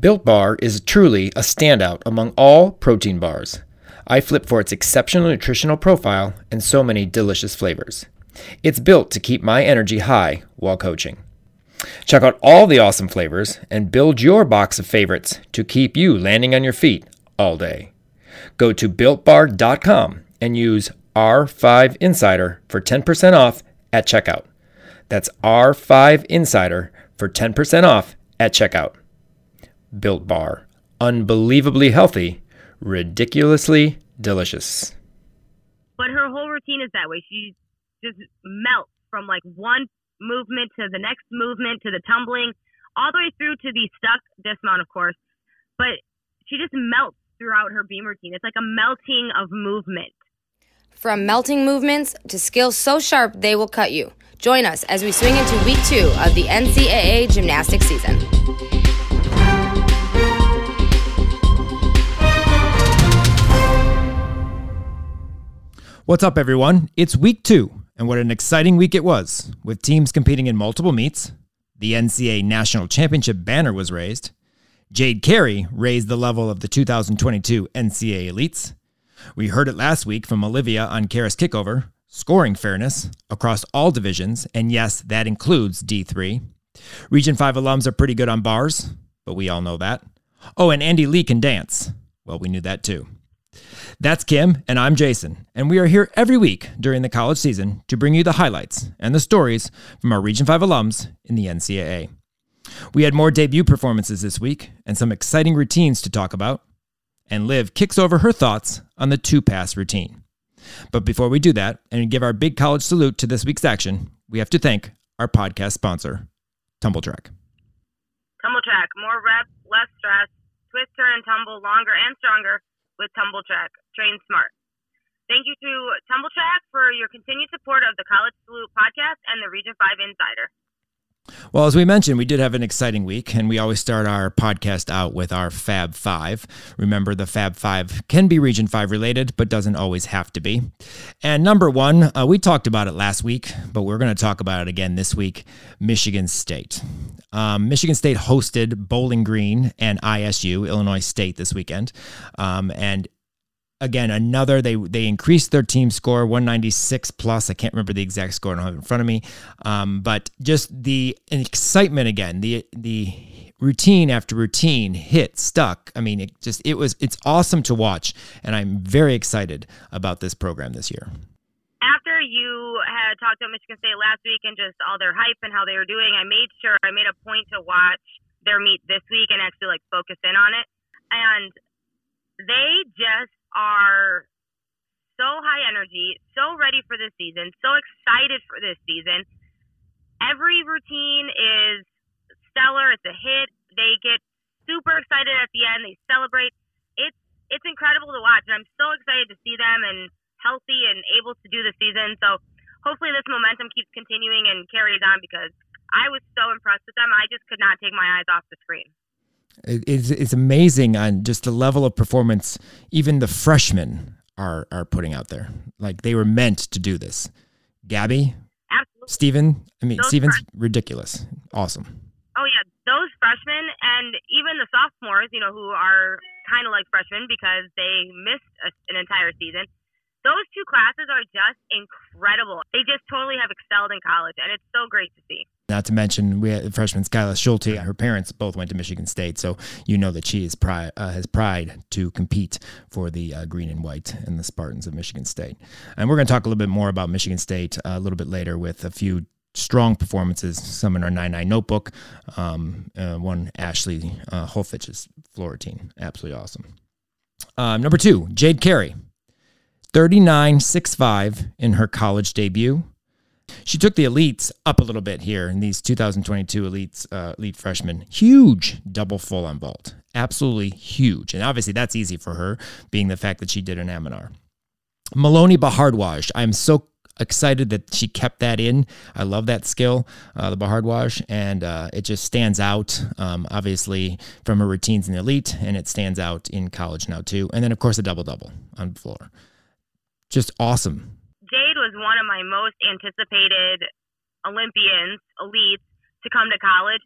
Built Bar is truly a standout among all protein bars. I flip for its exceptional nutritional profile and so many delicious flavors. It's built to keep my energy high while coaching. Check out all the awesome flavors and build your box of favorites to keep you landing on your feet all day. Go to builtbar.com and use R5 Insider for 10% off at checkout. That's R5 Insider for 10% off at checkout. Built Bar. Unbelievably healthy, ridiculously delicious. But her whole routine is that way. She just melts from like one movement to the next movement to the tumbling, all the way through to the stuck dismount, of course. But she just melts throughout her beam routine. It's like a melting of movement. From melting movements to skills so sharp they will cut you. Join us as we swing into week two of the NCAA gymnastics season. What's up, everyone? It's week two, and what an exciting week it was, with teams competing in multiple meets. The NCAA National Championship banner was raised. Jade Carey raised the level of the 2022 NCAA Elites. We heard it last week from Olivia on Karas Kickover, scoring fairness across all divisions, and yes, that includes D3. Region 5 alums are pretty good on bars, but we all know that. Oh, and Andy Lee can dance. Well, we knew that too. That's Kim, and I'm Jason, and we are here every week during the college season to bring you the highlights and the stories from our Region 5 alums in the NCAA. We had more debut performances this week and some exciting routines to talk about, and Liv kicks over her thoughts on the two pass routine. But before we do that and give our big college salute to this week's action, we have to thank our podcast sponsor, Tumbl Trak. TumbleTrack, more reps, less stress, twist, turn, and tumble longer and stronger with Tumbl Trak. Train smart. Thank you to Tumbl Trak for your continued support of the College Salute podcast and the Region 5 Insider. Well, as we mentioned, we did have an exciting week, and we always start our podcast out with our Fab Five. Remember, the Fab Five can be Region 5 related, but doesn't always have to be. And number one, uh, we talked about it last week, but we're going to talk about it again this week Michigan State. Um, Michigan State hosted Bowling Green and ISU, Illinois State, this weekend. Um, and again another they they increased their team score 196 plus. I can't remember the exact score. I don't have it in front of me. Um, but just the excitement again the the routine after routine hit stuck. I mean it just it was it's awesome to watch. And i'm very excited about this program this year. After you had talked about michigan state last week and just all their hype and how they were doing i made sure i made a point to watch their meet this week and actually like focus in on it. And they just are so high energy, so ready for this season, so excited for this season. Every routine is stellar. It's a hit. They get super excited at the end. They celebrate. It's it's incredible to watch, and I'm so excited to see them and healthy and able to do the season. So hopefully this momentum keeps continuing and carries on because I was so impressed with them. I just could not take my eyes off the screen it's, it's amazing on just the level of performance even the freshmen are are putting out there. Like they were meant to do this. Gabby, Absolutely. Steven, I mean those Steven's ridiculous. Awesome. Oh yeah, those freshmen and even the sophomores, you know, who are kind of like freshmen because they missed a, an entire season those two classes are just incredible. They just totally have excelled in college, and it's so great to see. Not to mention, we had freshman Skyla Schulte. Her parents both went to Michigan State, so you know that she is pride, uh, has pride to compete for the uh, green and white and the Spartans of Michigan State. And we're going to talk a little bit more about Michigan State uh, a little bit later with a few strong performances, some in our 9-9 notebook. Um, uh, one, Ashley uh, Holfich's floor routine. Absolutely awesome. Um, number two, Jade Carey. 39.65 in her college debut. She took the elites up a little bit here in these 2022 elites, uh, elite freshmen. Huge double full on vault. Absolutely huge. And obviously that's easy for her, being the fact that she did an Amanar. Maloney Bhardwaj. I'm so excited that she kept that in. I love that skill, uh, the Bhardwaj, and uh, it just stands out, um, obviously, from her routines in the elite, and it stands out in college now, too. And then, of course, a double double on the floor just awesome. Jade was one of my most anticipated Olympians, elites, to come to college.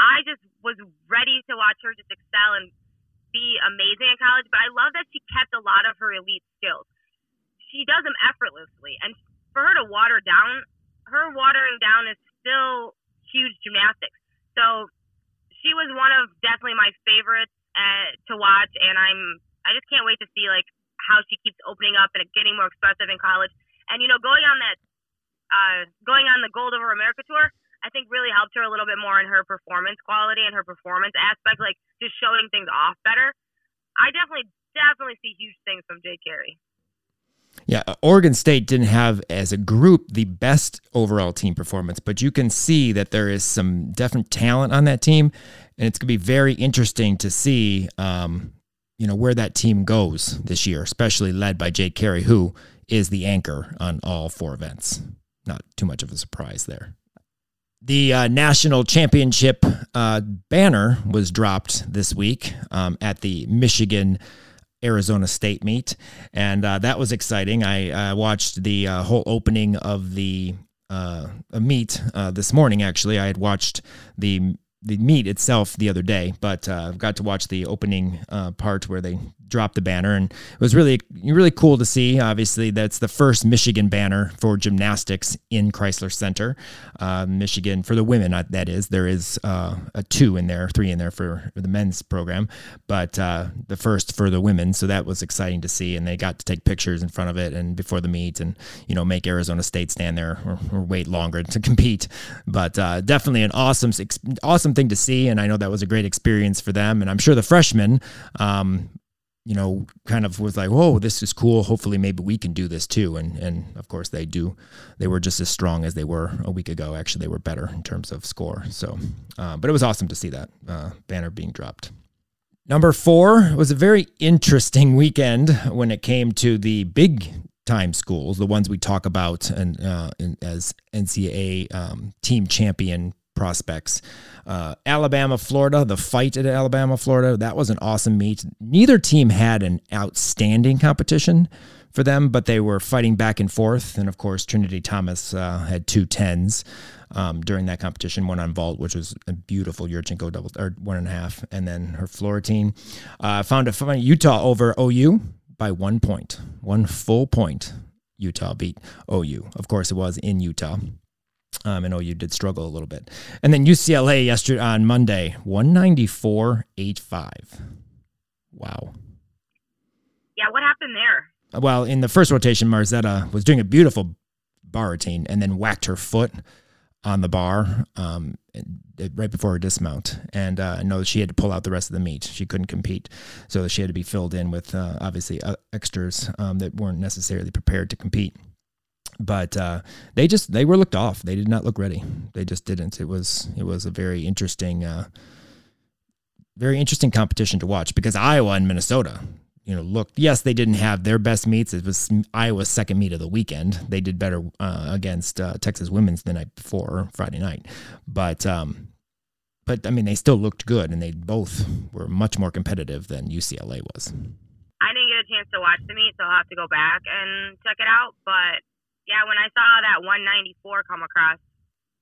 I just was ready to watch her just excel and be amazing in college. But I love that she kept a lot of her elite skills. She does them effortlessly, and for her to water down, her watering down is still huge gymnastics. So she was one of definitely my favorites uh, to watch, and I'm I just can't wait to see like how she keeps opening up and getting more expressive in college. And you know, going on that uh, going on the Gold Over America tour, I think really helped her a little bit more in her performance quality and her performance aspect, like just showing things off better. I definitely, definitely see huge things from Jade Carey. Yeah, Oregon State didn't have as a group the best overall team performance, but you can see that there is some definite talent on that team, and it's going to be very interesting to see, um, you know, where that team goes this year, especially led by Jade Carey, who is the anchor on all four events. Not too much of a surprise there. The uh, national championship uh, banner was dropped this week um, at the Michigan Arizona State meet, and uh, that was exciting. I, I watched the uh, whole opening of the uh, meet uh, this morning. Actually, I had watched the the meet itself the other day, but uh, got to watch the opening uh, part where they dropped the banner, and it was really really cool to see. Obviously, that's the first Michigan banner for gymnastics in Crisler Center, uh, Michigan for the women. Uh, that is, there is uh, a two in there, three in there for, the men's program, but uh, the first for the women. So that was exciting to see, and they got to take pictures in front of it and before the meet, and you know make Arizona State stand there or, or wait longer to compete. But definitely an awesome awesome thing to see, and I know that was a great experience for them, and I'm sure the freshmen. Um, you know, kind of was like, "Whoa, this is cool. Hopefully, maybe we can do this too." And and of course, they do. They were just as strong as they were a week ago. Actually, they were better in terms of score. So, uh, but it was awesome to see that uh, banner being dropped. Number four was a very interesting weekend when it came to the big time schools, the ones we talk about and uh, in, as NCAA um, team champion prospects. Uh, Alabama, Florida, the fight at Alabama, Florida, that was an awesome meet. Neither team had an outstanding competition for them, but they were fighting back and forth. And of course, Trinity Thomas uh, had two tens um, during that competition, one on vault, which was a beautiful Yurchenko double or one and a half, and then her Floratine. Uh, found a Utah over OU by one point, one full point. Utah beat OU. Of course, it was in Utah. Um, and OU did struggle a little bit. And then UCLA yesterday on Monday, 194.85. Wow. Yeah, what happened there? Well, in the first rotation, Margzetta was doing a beautiful bar routine and then whacked her foot on the bar um, right before her dismount. And uh, I know that she had to pull out the rest of the meet. She couldn't compete. So she had to be filled in with uh, obviously uh, extras um, that weren't necessarily prepared to compete but uh, they just they were looked off. They did not look ready. They just didn't. It was it was a very interesting, uh, very interesting competition to watch because Iowa and Minnesota, you know, looked. Yes, they didn't have their best meets. It was Iowa's second meet of the weekend. They did better uh, against uh, Texas women's the night before Friday night, but. Um, but I mean, they still looked good, and they both were much more competitive than UCLA was. I didn't get a chance to watch the meet, so I'll have to go back and check it out. But yeah, when I saw that 194 come across,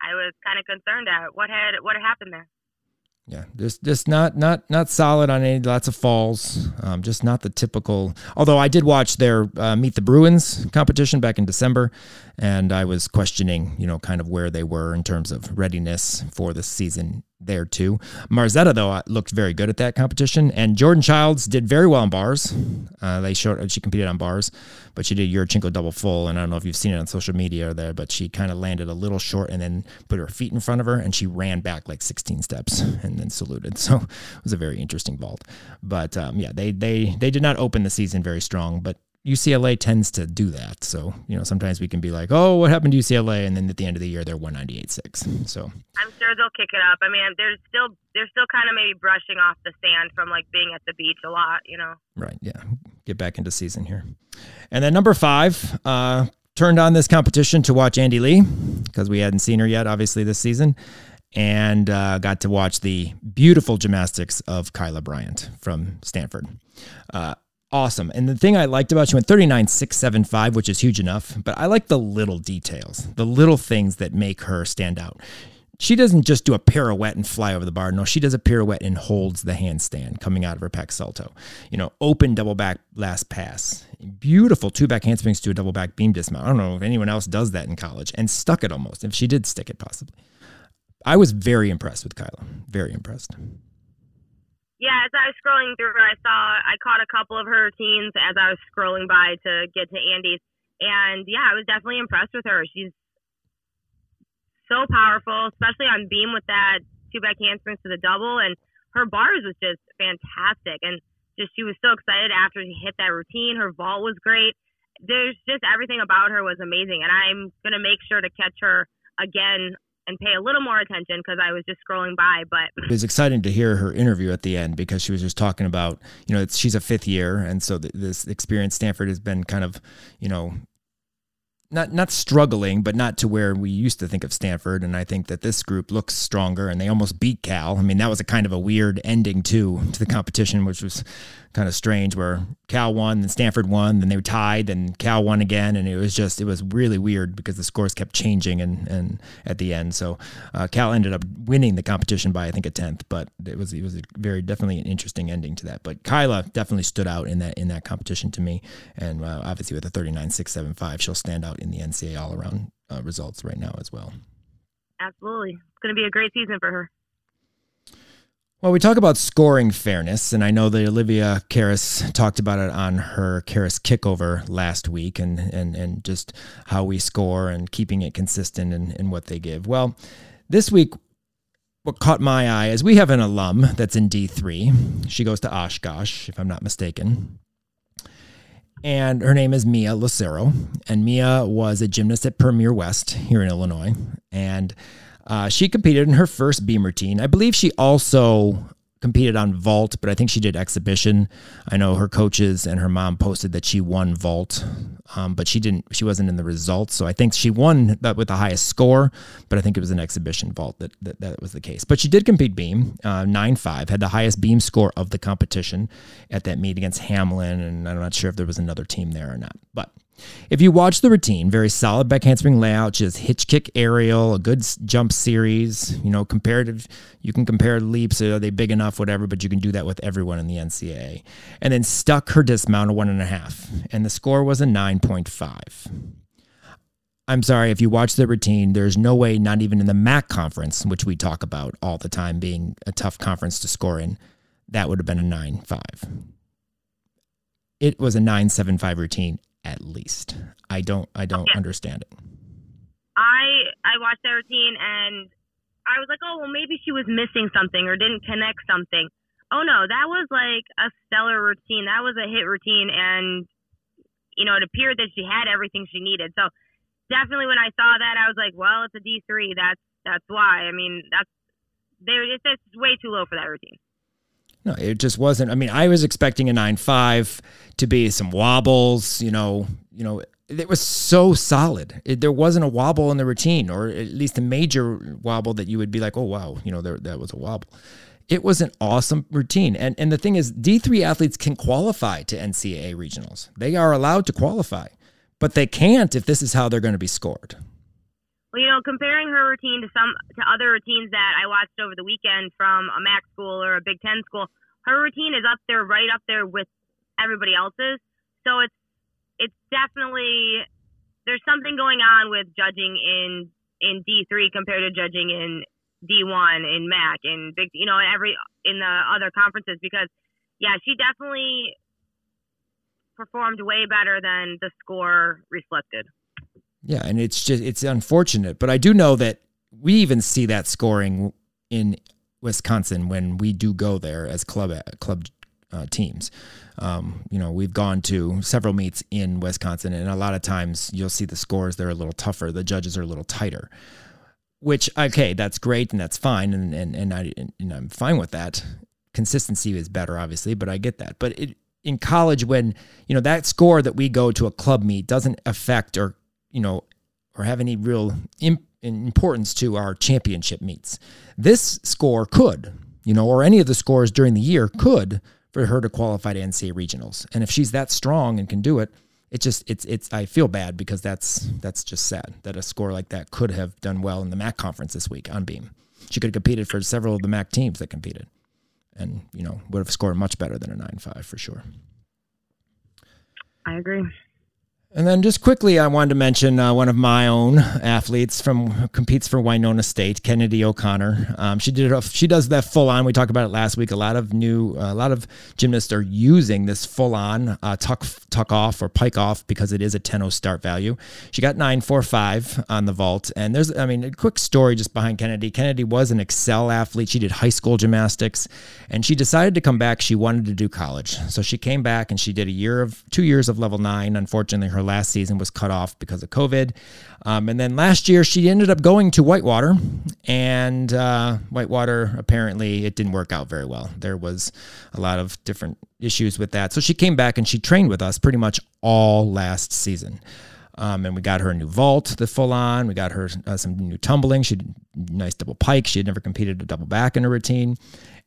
I was kind of concerned at what had what had happened there. Yeah, just just not not not solid on any lots of falls. Um, just not the typical. Although I did watch their uh, Meet the Bruins competition back in December, and I was questioning, you know, kind of where they were in terms of readiness for the season there too. Margzetta though looked very good at that competition, and Jordan Chiles did very well on bars. Uh, they showed she competed on bars, but she did Yurchenko double full, and I don't know if you've seen it on social media or there, but she kind of landed a little short and then put her feet in front of her, and she ran back like 16 steps and then saluted. So it was a very interesting vault. But um, yeah, they they they did not open the season very strong, but UCLA tends to do that. So, you know, sometimes we can be like, oh, what happened to UCLA? And then at the end of the year, they're 198.6. So I'm sure they'll kick it up. I mean, they're still, they're still kind of maybe brushing off the sand from like being at the beach a lot, you know? Right. Yeah. Get back into season here. And then number five, uh, turned on this competition to watch Andy Lee because we hadn't seen her yet, obviously, this season. And uh, got to watch the beautiful gymnastics of Kyla Bryant from Stanford. Uh, awesome. And the thing I liked about she went 39.675, which is huge enough, but I like the little details, the little things that make her stand out. she doesn't just do a pirouette and fly over the bar. No, she does a pirouette and holds the handstand coming out of her Pak salto. You know, open double back last pass. Beautiful two back handsprings to a double back beam dismount. I don't know if anyone else does that in college and stuck it almost. If she did stick it, possibly. I was very impressed with Kyla. Very impressed. Yeah, as I was scrolling through, I saw I caught a couple of her routines as I was scrolling by to get to Andy's, and yeah, I was definitely impressed with her. She's so powerful, especially on beam with that two back handsprings to the double. And her bars was just fantastic. And just she was so excited after she hit that routine. Her vault was great. There's just everything about her was amazing. And I'm to make sure to catch her again and pay a little more attention because I was just scrolling by. But it was exciting to hear her interview at the end because she was just talking about, you know, she's a fifth year. And so this experience Stanford has been kind of, you know, not not struggling, but not to where we used to think of Stanford. And I think that this group looks stronger, and they almost beat Cal. I mean, that was a kind of a weird ending too to the competition, which was kind of strange where Cal won, then Stanford won, then they were tied, then Cal won again, and it was just it was really weird because the scores kept changing and and at the end, so uh, Cal ended up winning the competition by I think a tenth, but it was it was very definitely an interesting ending to that. But Kyla definitely stood out in that in that competition to me, and uh, obviously with a thirty nine six seven five, she'll stand out in the NCAA all around uh, results right now as well. Absolutely, it's going to be a great season for her. Well, we talk about scoring fairness, and I know that Olivia Karas talked about it on her Karas kickover last week, and and and just how we score and keeping it consistent in, in what they give. Well, this week, what caught my eye is we have an alum that's in D three. She goes to Oshkosh, if I'm not mistaken. And her name is Mia Lucero. And Mia was a gymnast at Premier West here in Illinois. And uh, she competed in her first beam routine. I believe she also competed on vault, but I think she did exhibition. I know her coaches and her mom posted that she won vault, um, but she didn't. She wasn't in the results, so I think she won that with the highest score. But I think it was an exhibition vault that that, that was the case. But she did compete beam uh, nine five, had the highest beam score of the competition at that meet against Hamline, and I'm not sure if there was another team there or not, but. If you watch the routine, very solid back handspring layout, just hitch kick aerial, a good jump series, you know, comparative, you can compare leaps, are they big enough, whatever, but you can do that with everyone in the NCAA. And then stuck her dismount a one and a half, and the score was a 9.5. I'm sorry, if you watch the routine, there's no way, not even in the MAC conference, which we talk about all the time being a tough conference to score in, that would have been a 9.5. It was a 9.75 routine at least. I don't I don't okay. understand it. I I watched that routine and I was like, oh well, maybe she was missing something or didn't connect something. Oh no, that was like a stellar routine. That was a hit routine, and you know it appeared that she had everything she needed. So definitely, when I saw that, I was like, well, it's a D three. That's that's why. I mean, that's there. It's just way too low for that routine. No, it just wasn't. I mean, I was expecting a nine five to be some wobbles. You know, you know, it was so solid. It, there wasn't a wobble in the routine, or at least a major wobble that you would be like, oh wow, you know, there that was a wobble. It was an awesome routine, and and the thing is, D three athletes can qualify to NCAA regionals. They are allowed to qualify, but they can't if this is how they're going to be scored. Well, you know, comparing her routine to some to other routines that I watched over the weekend from a MAC school or a Big Ten school, her routine is up there, right up there with everybody else's. So it's it's definitely there's something going on with judging in in D three compared to judging in D one in MAC and big, you know, every in the other conferences because yeah, she definitely performed way better than the score reflected. Yeah, and it's just it's unfortunate, but I do know that we even see that scoring in Wisconsin when we do go there as club club uh, teams. Um, you know, we've gone to several meets in Wisconsin, and a lot of times you'll see the scores they're a little tougher. The judges are a little tighter. Which okay, that's great and that's fine, and and and, I, and I'm fine with that. Consistency is better, obviously, but I get that. But it, in college, when you know that score that we go to a club meet doesn't affect or you know, or have any real imp- importance to our championship meets. This score could, you know, or any of the scores during the year could for her to qualify to NCAA regionals. And if she's that strong and can do it, it just it's it's I feel bad because that's that's just sad that a score like that could have done well in the MAC conference this week on beam. She could have competed for several of the MAC teams that competed, and you know would have scored much better than a nine five for sure. I agree. And then just quickly, I wanted to mention uh, one of my own athletes from competes for Winona State, Kennedy O'Connor. Um, she did it. She does that full on. We talked about it last week. A lot of new, uh, a lot of gymnasts are using this full on uh, tuck tuck off or pike off because it is a 10-0 start value. She got 945 on the vault. And there's, I mean, a quick story just behind Kennedy. Kennedy was an Excel athlete. She did high school gymnastics, and she decided to come back. She wanted to do college, so she came back and she did a year of two years of level nine. Unfortunately, her last season was cut off because of COVID. Um, and then last year, she ended up going to Whitewater, and uh, Whitewater apparently it didn't work out very well. There was a lot of different issues with that. So she came back and she trained with us pretty much all last season. Um, and we got her a new vault, the full on. We got her uh, some new tumbling. She nice double pike. She had never competed a double back in her routine.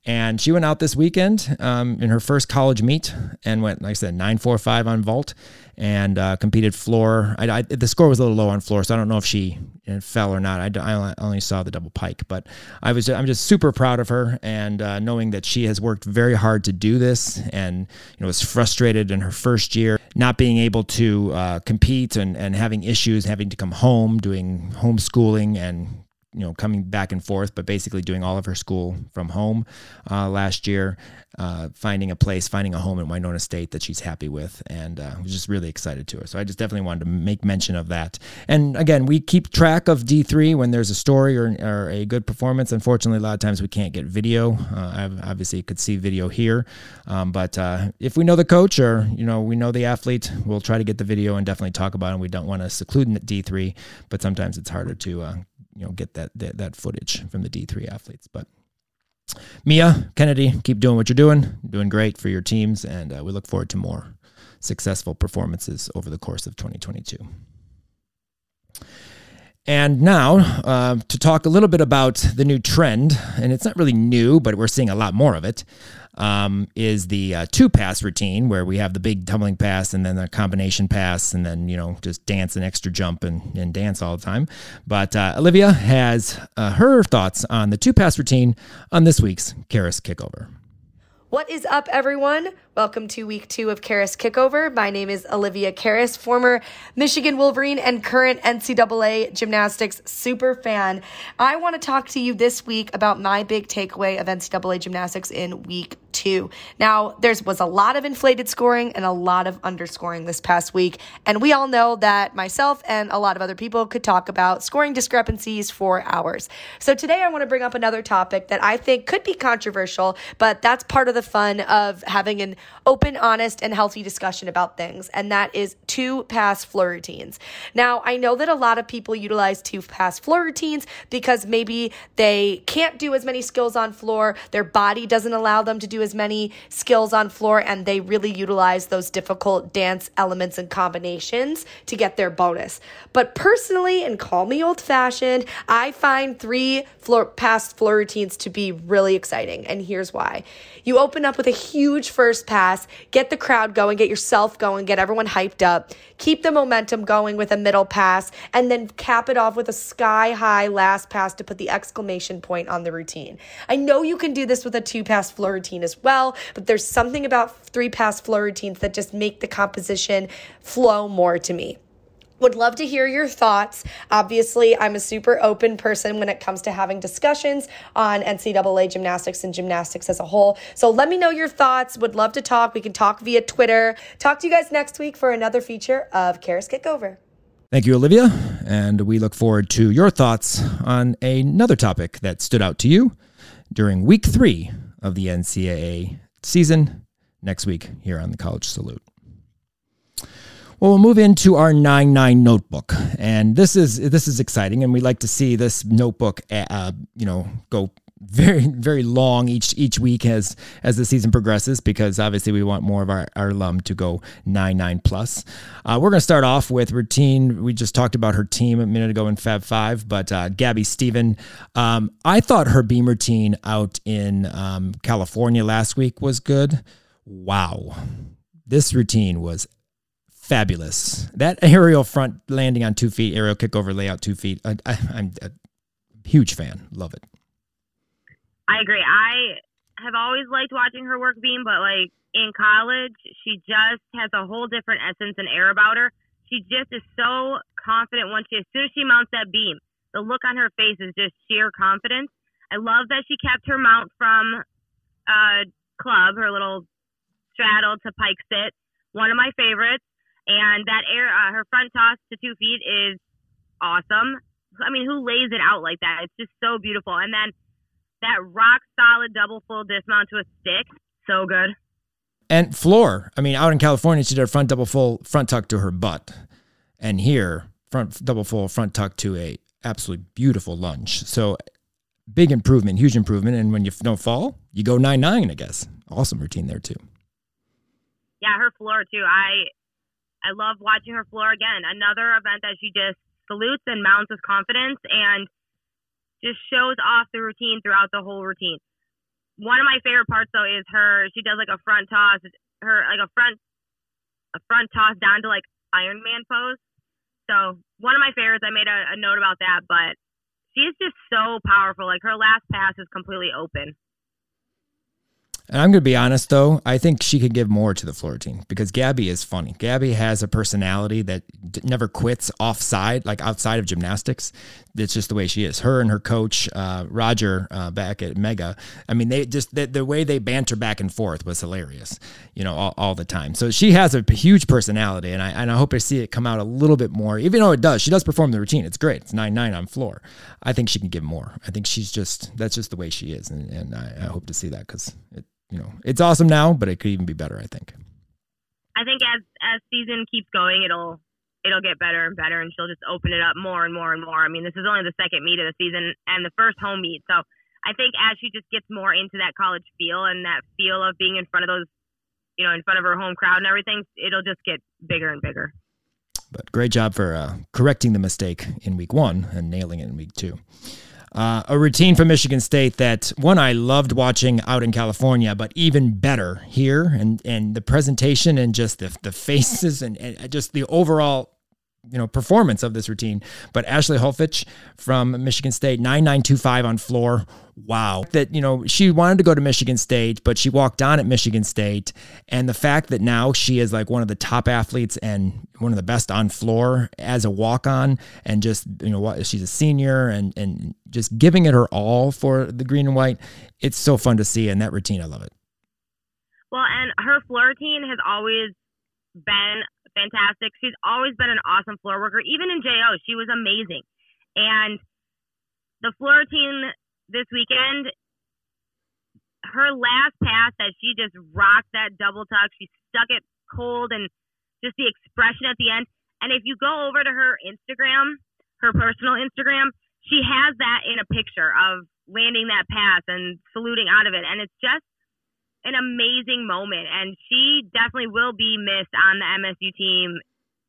And she went out this weekend um, in her first college meet and went, like I said, 945 on vault and uh, competed floor. I, I, the score was a little low on floor, so I don't know if she fell or not. I, I, only saw the double pike, but I was I'm just super proud of her and uh, knowing that she has worked very hard to do this and you know was frustrated in her first year not being able to uh, compete and, and having issues having to come home doing homeschooling and you know coming back and forth, but basically doing all of her school from home uh, last year, uh, finding a place, finding a home in Winona State that she's happy with, and uh, was just really excited to her. So I just definitely wanted to make mention of that. And again, we keep track of D three when there's a story or, or, a good performance. Unfortunately, a lot of times we can't get video. Uh, I obviously could see video here, um, but uh, if we know the coach or you know we know the athlete, we'll try to get the video and definitely talk about it. We don't want to seclude D three, but sometimes it's harder to uh, you know get that, that that footage from the D3 athletes. But Mia Kennedy, keep doing what you're doing, doing great for your teams, and uh, we look forward to more successful performances over the course of 2022. And now uh, to talk a little bit about the new trend, and it's not really new, but we're seeing a lot more of it um, is the uh, two pass routine where we have the big tumbling pass and then the combination pass and then, you know, just dance an extra jump and, and dance all the time. But uh, Olivia has uh, her thoughts on the two pass routine on this week's Karas Kickover. What is up, everyone? Welcome to week two of Karas Kickover. My name is Olivia Karas, former Michigan Wolverine and current NCAA gymnastics super fan. I want to talk to you this week about my big takeaway of NCAA gymnastics in week two. Now, there was a lot of inflated scoring and a lot of underscoring this past week, and we all know that myself and a lot of other people could talk about scoring discrepancies for hours. So today I want to bring up another topic that I think could be controversial, but that's part of the fun of having an open, honest, and healthy discussion about things, and that is two pass floor routines. Now, I know that a lot of people utilize two pass floor routines because maybe they can't do as many skills on floor, their body doesn't allow them to do as many skills on floor, and they really utilize those difficult dance elements and combinations to get their bonus. But personally, and call me old fashioned, I find three floor pass floor routines to be really exciting, and here's why. You open up with a huge first pass, get the crowd going, get yourself going, get everyone hyped up, keep the momentum going with a middle pass, and then cap it off with a sky high last pass to put the exclamation point on the routine. I know you can do this with a two pass floor routine as well, but there's something about three pass floor routines that just make the composition flow more to me. Would love to hear your thoughts. Obviously, I'm a super open person when it comes to having discussions on NCAA gymnastics and gymnastics as a whole. So let me know your thoughts. Would love to talk. We can talk via Twitter. Talk to you guys next week for another feature of Karas Kickover. Thank you, Olivia. And we look forward to your thoughts on another topic that stood out to you during week three of the NCAA season next week here on the College Salute. Well, we'll move into our 9-9 notebook, and this is this is exciting, and we like to see this notebook, uh, you know, go very very long each each week as as the season progresses because obviously we want more of our, our alum to go 9-9 plus. Uh, we're going to start off with routine. We just talked about her team a minute ago in Fab Five, but uh, Gabby Steven, um, I thought her beam routine out in um, California last week was good. Wow, this routine was fabulous. That aerial front landing on two feet, aerial kickover layout two feet. I, am a huge fan. Love it. I agree. I have always liked watching her work beam, but like in college, she just has a whole different essence and air about her. She just is so confident once she, as soon as she mounts that beam, the look on her face is just sheer confidence. I love that she kept her mount from uh, club, her little straddle to pike sit. One of my favorites. And that air, uh, her front toss to two feet is awesome. I mean, who lays it out like that? It's just so beautiful. And then that rock solid double full dismount to a stick, so good. And floor. I mean, out in California, she did a front double full front tuck to her butt, and here front double full front tuck to a absolutely beautiful lunge. So big improvement, huge improvement. And when you don't fall, you go nine nine. I guess awesome routine there too. Yeah, her floor too. I I love watching her floor again. Another event that she just salutes and mounts with confidence and just shows off the routine throughout the whole routine. One of my favorite parts though is her she does like a front toss her like a front a front toss down to like Iron Man pose. So one of my favorites, I made a, a note about that, but she is just so powerful. Like her last pass is completely open. And I'm going to be honest, though, I think she could give more to the floor team because Gabby is funny. Gabby has a personality that never quits offside, like outside of gymnastics. It's just the way she is. Her and her coach, uh, Roger, uh, back at Mega, I mean, they just, the, the, way they banter back and forth was hilarious, you know, all, all the time. So she has a huge personality, and I, and I hope I see it come out a little bit more, even though it does. She does perform the routine. It's great. It's 9 9 on floor. I think she can give more. I think she's just, that's just the way she is. And, and I, I hope to see that because it, you know, it's awesome now, but it could even be better. I think. I think as as season keeps going, it'll it'll get better and better, and she'll just open it up more and more and more. I mean, this is only the second meet of the season and the first home meet, so I think as she just gets more into that college feel and that feel of being in front of those, you know, in front of her home crowd and everything, it'll just get bigger and bigger. But great job for uh, correcting the mistake in week one and nailing it in week two. Uh, a routine from Michigan State that one I loved watching out in California, but even better here, and and the presentation and just the the faces and, and just the overall you know performance of this routine. But Ashley Hulfich from Michigan State, nine nine two five on floor. Wow, that you know she wanted to go to Michigan State, but she walked on at Michigan State, and the fact that now she is like one of the top athletes and one of the best on floor as a walk on, and just you know what she's a senior and and just giving it her all for the green and white. It's so fun to see, and that routine I love it. Well, and her floor routine has always been fantastic. She's always been an awesome floor worker. Even in JO, she was amazing. And the floor routine this weekend, her last pass that she just rocked that double tuck. She stuck it cold and just the expression at the end. And if you go over to her Instagram, her personal Instagram, she has that in a picture of landing that pass and saluting out of it. And it's just an amazing moment, and she definitely will be missed on the MSU team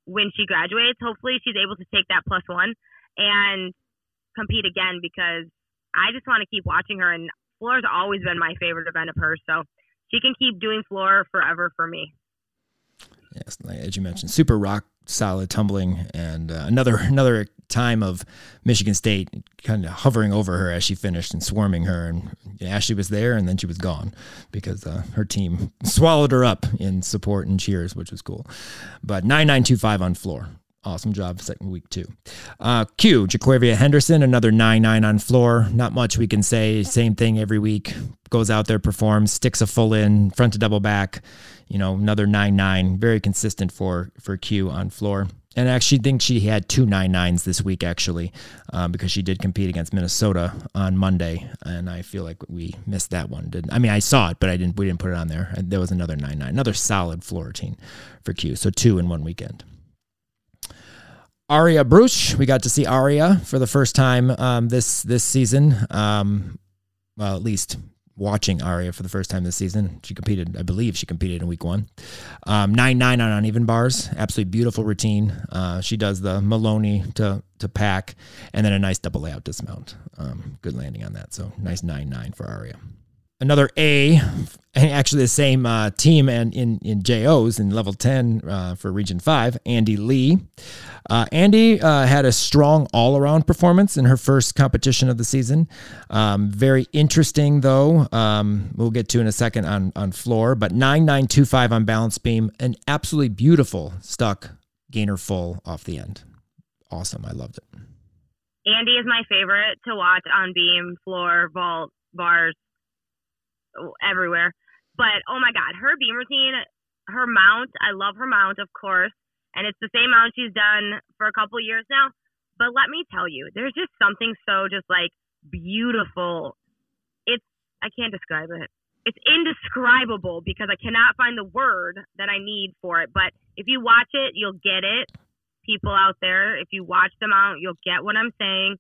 when she graduates. Hopefully, she's able to take that plus one and compete again because I just want to keep watching her. And floor's always been my favorite event of hers, so she can keep doing floor forever for me. Yes, as you mentioned, super rock solid tumbling, and uh, another another time of Michigan State kind of hovering over her as she finished and swarming her. And Ashley was there, and then she was gone because uh, her team swallowed her up in support and cheers, which was cool. But nine nine two five on floor. Awesome job, second week too. Uh, Q, Jaquavia Henderson, another 9 9 on floor. Not much we can say. Same thing every week. Goes out there, performs, sticks a full in, front to double back. You know, another 9 9. Very consistent for, for Q on floor. And I actually think she had two nine nines this week, actually, um, because she did compete against Minnesota on Monday, and I feel like we missed that one. Didn't I mean I saw it, but I didn't. We didn't put it on there. There was another nine nine, another solid floor routine for Q. So two in one weekend. Aria Bruce, we got to see Aria for the first time um, this this season. Um, well, at least watching Aria for the first time this season. She competed, I believe, she competed in week one. Um, nine nine on uneven bars, absolutely beautiful routine. Uh, she does the Maloney to to Pak, and then a nice double layout dismount. Um, good landing on that. So nice nine nine for Aria. Another A, actually the same uh, team and in in JOs in level ten uh, for Region Five. Andy Lee. Uh, Andy uh, had a strong all around performance in her first competition of the season. Um, very interesting though. Um, we'll get to in a second on on floor, but nine nine two five on balance beam, an absolutely beautiful stuck gainer full off the end. Awesome, I loved it. Andy is my favorite to watch on beam, floor, vault, bars, everywhere. But oh my god, her beam routine, her mount, I love her mount, of course, and it's the same mount she's done for a couple years now. But let me tell you, there's just something so just like beautiful. It's I can't describe it. It's indescribable because I cannot find the word that I need for it. But if you watch it, you'll get it. People out there, if you watch them out, you'll get what I'm saying.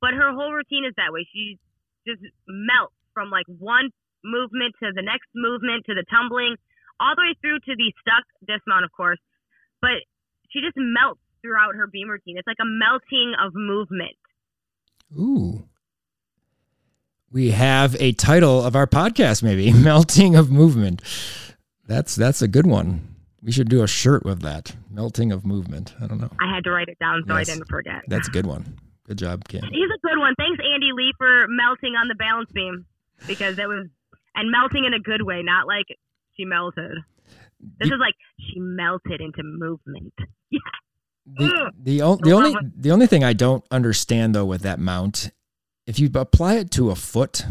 But her whole routine is that way. She just melts from like one movement to the next movement to the tumbling, all the way through to the stuck dismount, of course. But she just melts throughout her beam routine. It's like a melting of movement. Ooh. We have a title of our podcast, maybe "Melting of Movement." That's that's a good one. We should do a shirt with that "Melting of Movement." I don't know. I had to write it down so yes. I didn't forget. That's a good one. Good job, Kim. He's a good one. Thanks, Andy Lee, for melting on the balance beam because it was and melting in a good way, not like she melted. This you, is like she melted into movement. Yeah. The, the, o- the only the only thing I don't understand though with that mount, if you apply it to a foot,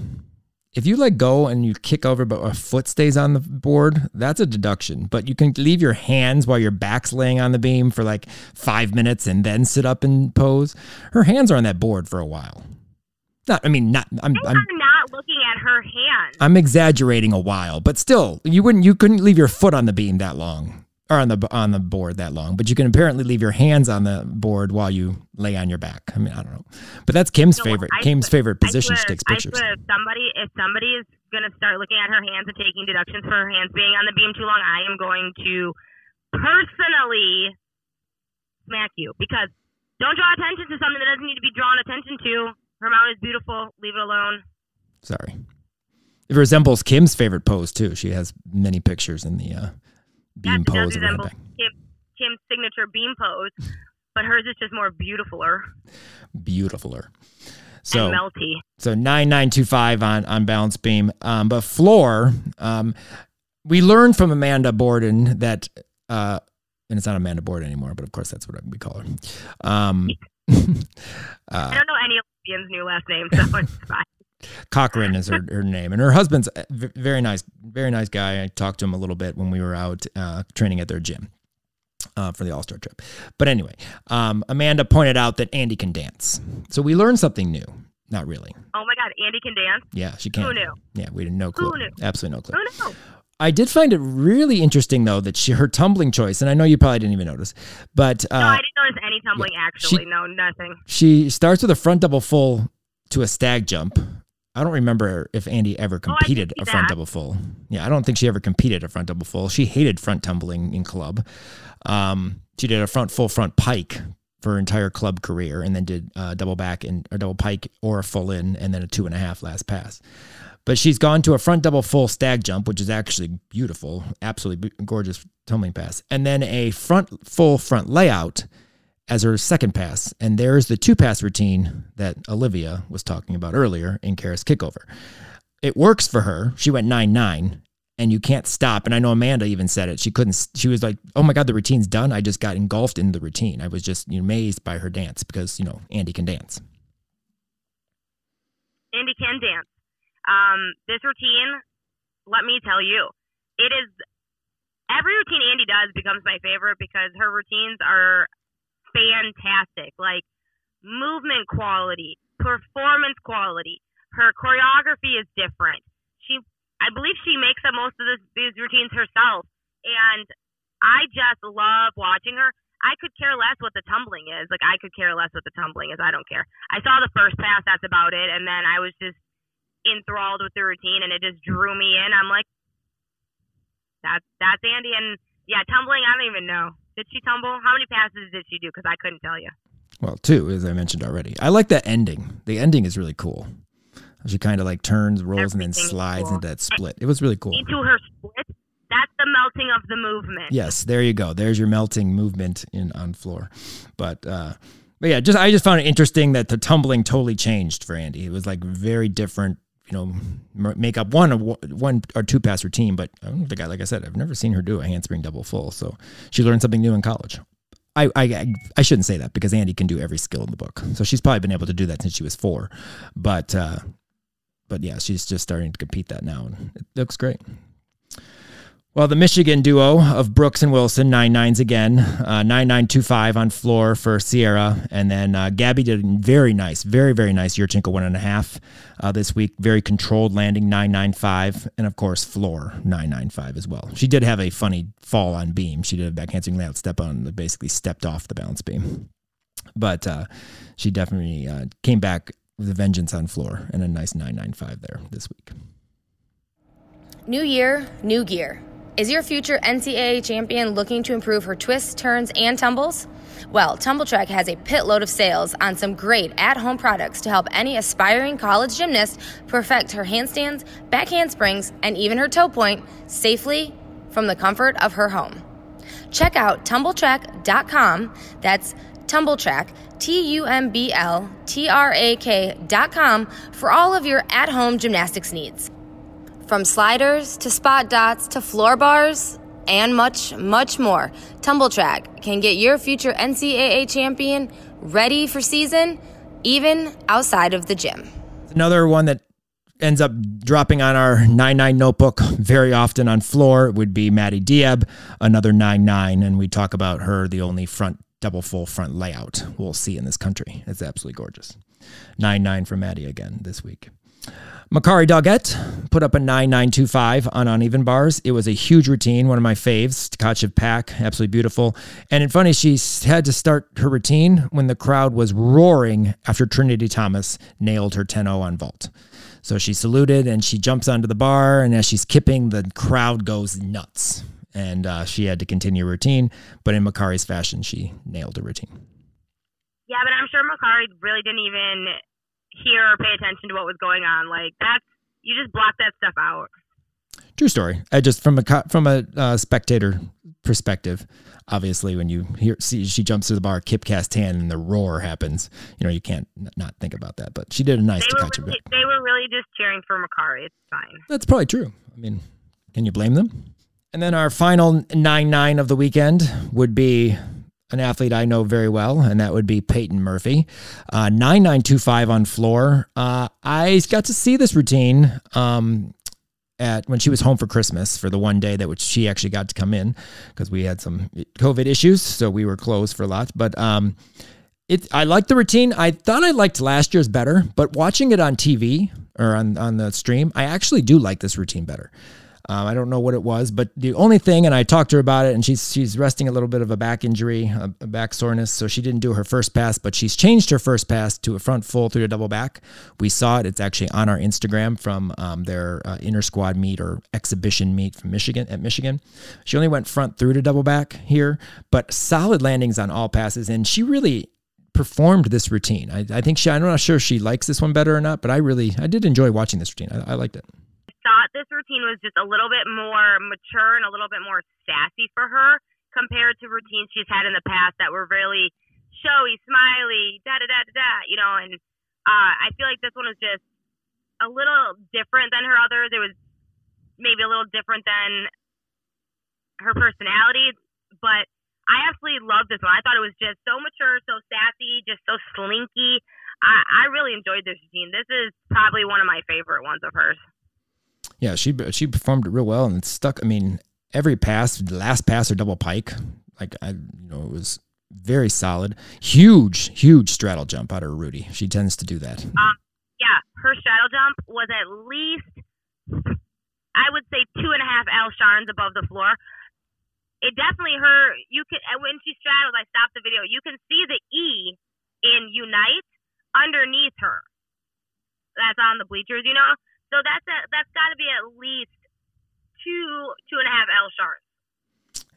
if you let go and you kick over but a foot stays on the board, that's a deduction. But you can leave your hands while your back's laying on the beam for like five minutes and then sit up and pose. Her hands are on that board for a while. Not, I mean, not. I'm, I'm, I'm not looking at her hands. I'm exaggerating a while, but still, you wouldn't. You couldn't leave your foot on the beam that long, or on the on the board that long. But you can apparently leave your hands on the board while you lay on your back. I mean, I don't know, but that's Kim's no, favorite. I Kim's favorite position. she takes pictures. if somebody, if somebody is going to start looking at her hands and taking deductions for her hands being on the beam too long, I am going to personally smack you because don't draw attention to something that doesn't need to be drawn attention to. Her mount is beautiful. Leave it alone. Sorry. It resembles Kim's favorite pose too. She has many pictures in the uh, beam yeah, pose. resembles Kim, Kim's signature beam pose, but hers is just more beautifuler. Beautifuler. So and melty. So nine nine two five on on balance beam. Um, but floor, um, we learned from Amanda Borden that, uh, and it's not Amanda Borden anymore, but of course that's what we call her. Um, uh, I don't know any Ian's new last name, so it's fine. Cochran is her, her name, and her husband's very nice, very nice guy. I talked to him a little bit when we were out uh, training at their gym uh, for the All Star trip. But anyway, um, Amanda pointed out that Andy can dance, so we learned something new. Not really. Oh my God, Andy can dance. Yeah, she can. Who knew? Yeah, we didn't know. Clue. Who knew? Absolutely no clue. Who knew? I did find it really interesting though that she her tumbling choice, and I know you probably didn't even notice, but uh, no, I didn't notice any tumbling yeah, actually. She, no, nothing. She starts with a front double full to a stag jump. I don't remember if Andy ever oh, competed oh, a front that. double full. Yeah, I don't think she ever competed a front double full. She hated front tumbling in club. Um, she did a front full front pike for her entire club career, and then did uh, double back and a double pike or a full in, and then a two and a half last pass. But she's gone to a front double full stag jump, which is actually beautiful, absolutely gorgeous tumbling pass, and then a front full front layout as her second pass. And there's the two pass routine that Olivia was talking about earlier in Karas Kickover. It works for her. She went 9 9 and you can't stop. And I know Amanda even said it. She couldn't, she was like, oh my God, the routine's done. I just got engulfed in the routine. I was just amazed by her dance because, you know, Andy can dance. Andy can dance. Um, this routine, let me tell you, it is every routine Andy does becomes my favorite because her routines are fantastic. Like movement quality, performance quality. Her choreography is different. She, I believe, she makes up most of this, these routines herself, and I just love watching her. I could care less what the tumbling is. Like I could care less what the tumbling is. I don't care. I saw the first pass. That's about it. And then I was just enthralled with the routine and it just drew me in. I'm like, that's that's Andy. And yeah, tumbling. I don't even know. Did she tumble? How many passes did she do? Because I couldn't tell you. Well, two, as I mentioned already. I like that ending. The ending is really cool. She kind of like turns, rolls, and then slides cool. into that split. It was really cool. Into her split. That's the melting of the movement. Yes, there you go. There's your melting movement in on floor. But uh, but yeah, just I just found it interesting that the tumbling totally changed for Andy. It was like very different. You know, make up one one or two pass routine, but don't think I like I said I've never seen her do a handspring double full. So she learned something new in college. I, I I shouldn't say that because Andy can do every skill in the book. So she's probably been able to do that since she was four. But uh, but yeah, she's just starting to compete that now, and it looks great. Well, the Michigan duo of Brooks and Wilson, nine nines again, uh, nine nine two five on floor for Sierra, and then uh, Gabby did a very nice, very very nice Yurchenko one and a half uh, this week, very controlled landing nine nine five, and of course floor nine nine five as well. She did have a funny fall on beam. She did a backhanding layout step on, basically stepped off the balance beam, but uh, she definitely uh, came back with a vengeance on floor and a nice nine nine five there this week. New year, new gear. Is your future NCAA champion looking to improve her twists, turns, and tumbles? Well, Tumbl Trak has a pitload of sales on some great at home products to help any aspiring college gymnast perfect her handstands, back handsprings, and even her toe point safely from the comfort of her home. Check out tumbltrak.com. That's tumbltrak, T U M B L T R A K.com for all of your at home gymnastics needs. From sliders to spot dots to floor bars and much, much more, Tumbl Trak can get your future NCAA champion ready for season, even outside of the gym. Another one that ends up dropping on our 9-9 notebook very often on floor would be Maddie Diab, another 9-9, and we talk about her, the only front double full front layout we'll see in this country. It's absolutely gorgeous. 9-9 for Maddie again this week. Makari Doggett put up a 9925 on uneven bars. It was a huge routine, one of my faves. Tkachev Pak, absolutely beautiful. And it's funny, she had to start her routine when the crowd was roaring after Trinity Thomas nailed her 10 0 on vault. So she saluted and she jumps onto the bar, and as she's kipping, the crowd goes nuts. And uh, she had to continue routine, but in Makari's fashion, she nailed her routine. Yeah, but I'm sure Makari really didn't even hear or pay attention to what was going on. Like that's you just block that stuff out. True story. I just from a from a uh, spectator perspective, obviously when you hear see she jumps to the bar, kip cast hand, and the roar happens, you know you can't not think about that. But she did a nice they to catch really, They were really just cheering for Makari. It's fine. That's probably true. I mean, can you blame them? And then our final nine nine of the weekend would be an athlete I know very well, and that would be Peyton Murphy. Uh, 9925 on floor. Uh, I got to see this routine um, at when she was home for Christmas for the one day that which she actually got to come in because we had some COVID issues, so we were closed for a lot. But um, it, I liked the routine. I thought I liked last year's better, but watching it on TV or on, on the stream, I actually do like this routine better. Um, I don't know what it was, but the only thing, and I talked to her about it, and she's she's resting a little bit of a back injury, a, a, back soreness, so she didn't do her first pass, but she's changed her first pass to a front full through a double back. We saw it; it's actually on our Instagram from um, their uh, inner squad meet or exhibition meet from Michigan at Michigan. She only went front through to double back here, but solid landings on all passes, and she really performed this routine. I, I think she, I'm not sure she likes this one better or not, but I really, I did enjoy watching this routine. I, I liked it thought this routine was just a little bit more mature and a little bit more sassy for her compared to routines she's had in the past that were really showy, smiley, da da da da da, you know. And uh, I feel like this one was just a little different than her others. It was maybe a little different than her personality, but I absolutely loved this one. I thought it was just so mature, so sassy, just so slinky. I, I really enjoyed this routine. This is probably one of my favorite ones of hers yeah, she she performed it real well and it stuck. I mean, every pass, the last pass or double pike, like I, you know, it was very solid. Huge, huge straddle jump out of Rudy. She tends to do that. Um, yeah, her straddle jump was at least, I would say, two and a half L sharns above the floor. It definitely her. You can when she straddles. I stopped the video. You can see the E in Unite underneath her. That's on the bleachers, you know. So that's a, that's got to be at least two two and a half L shards.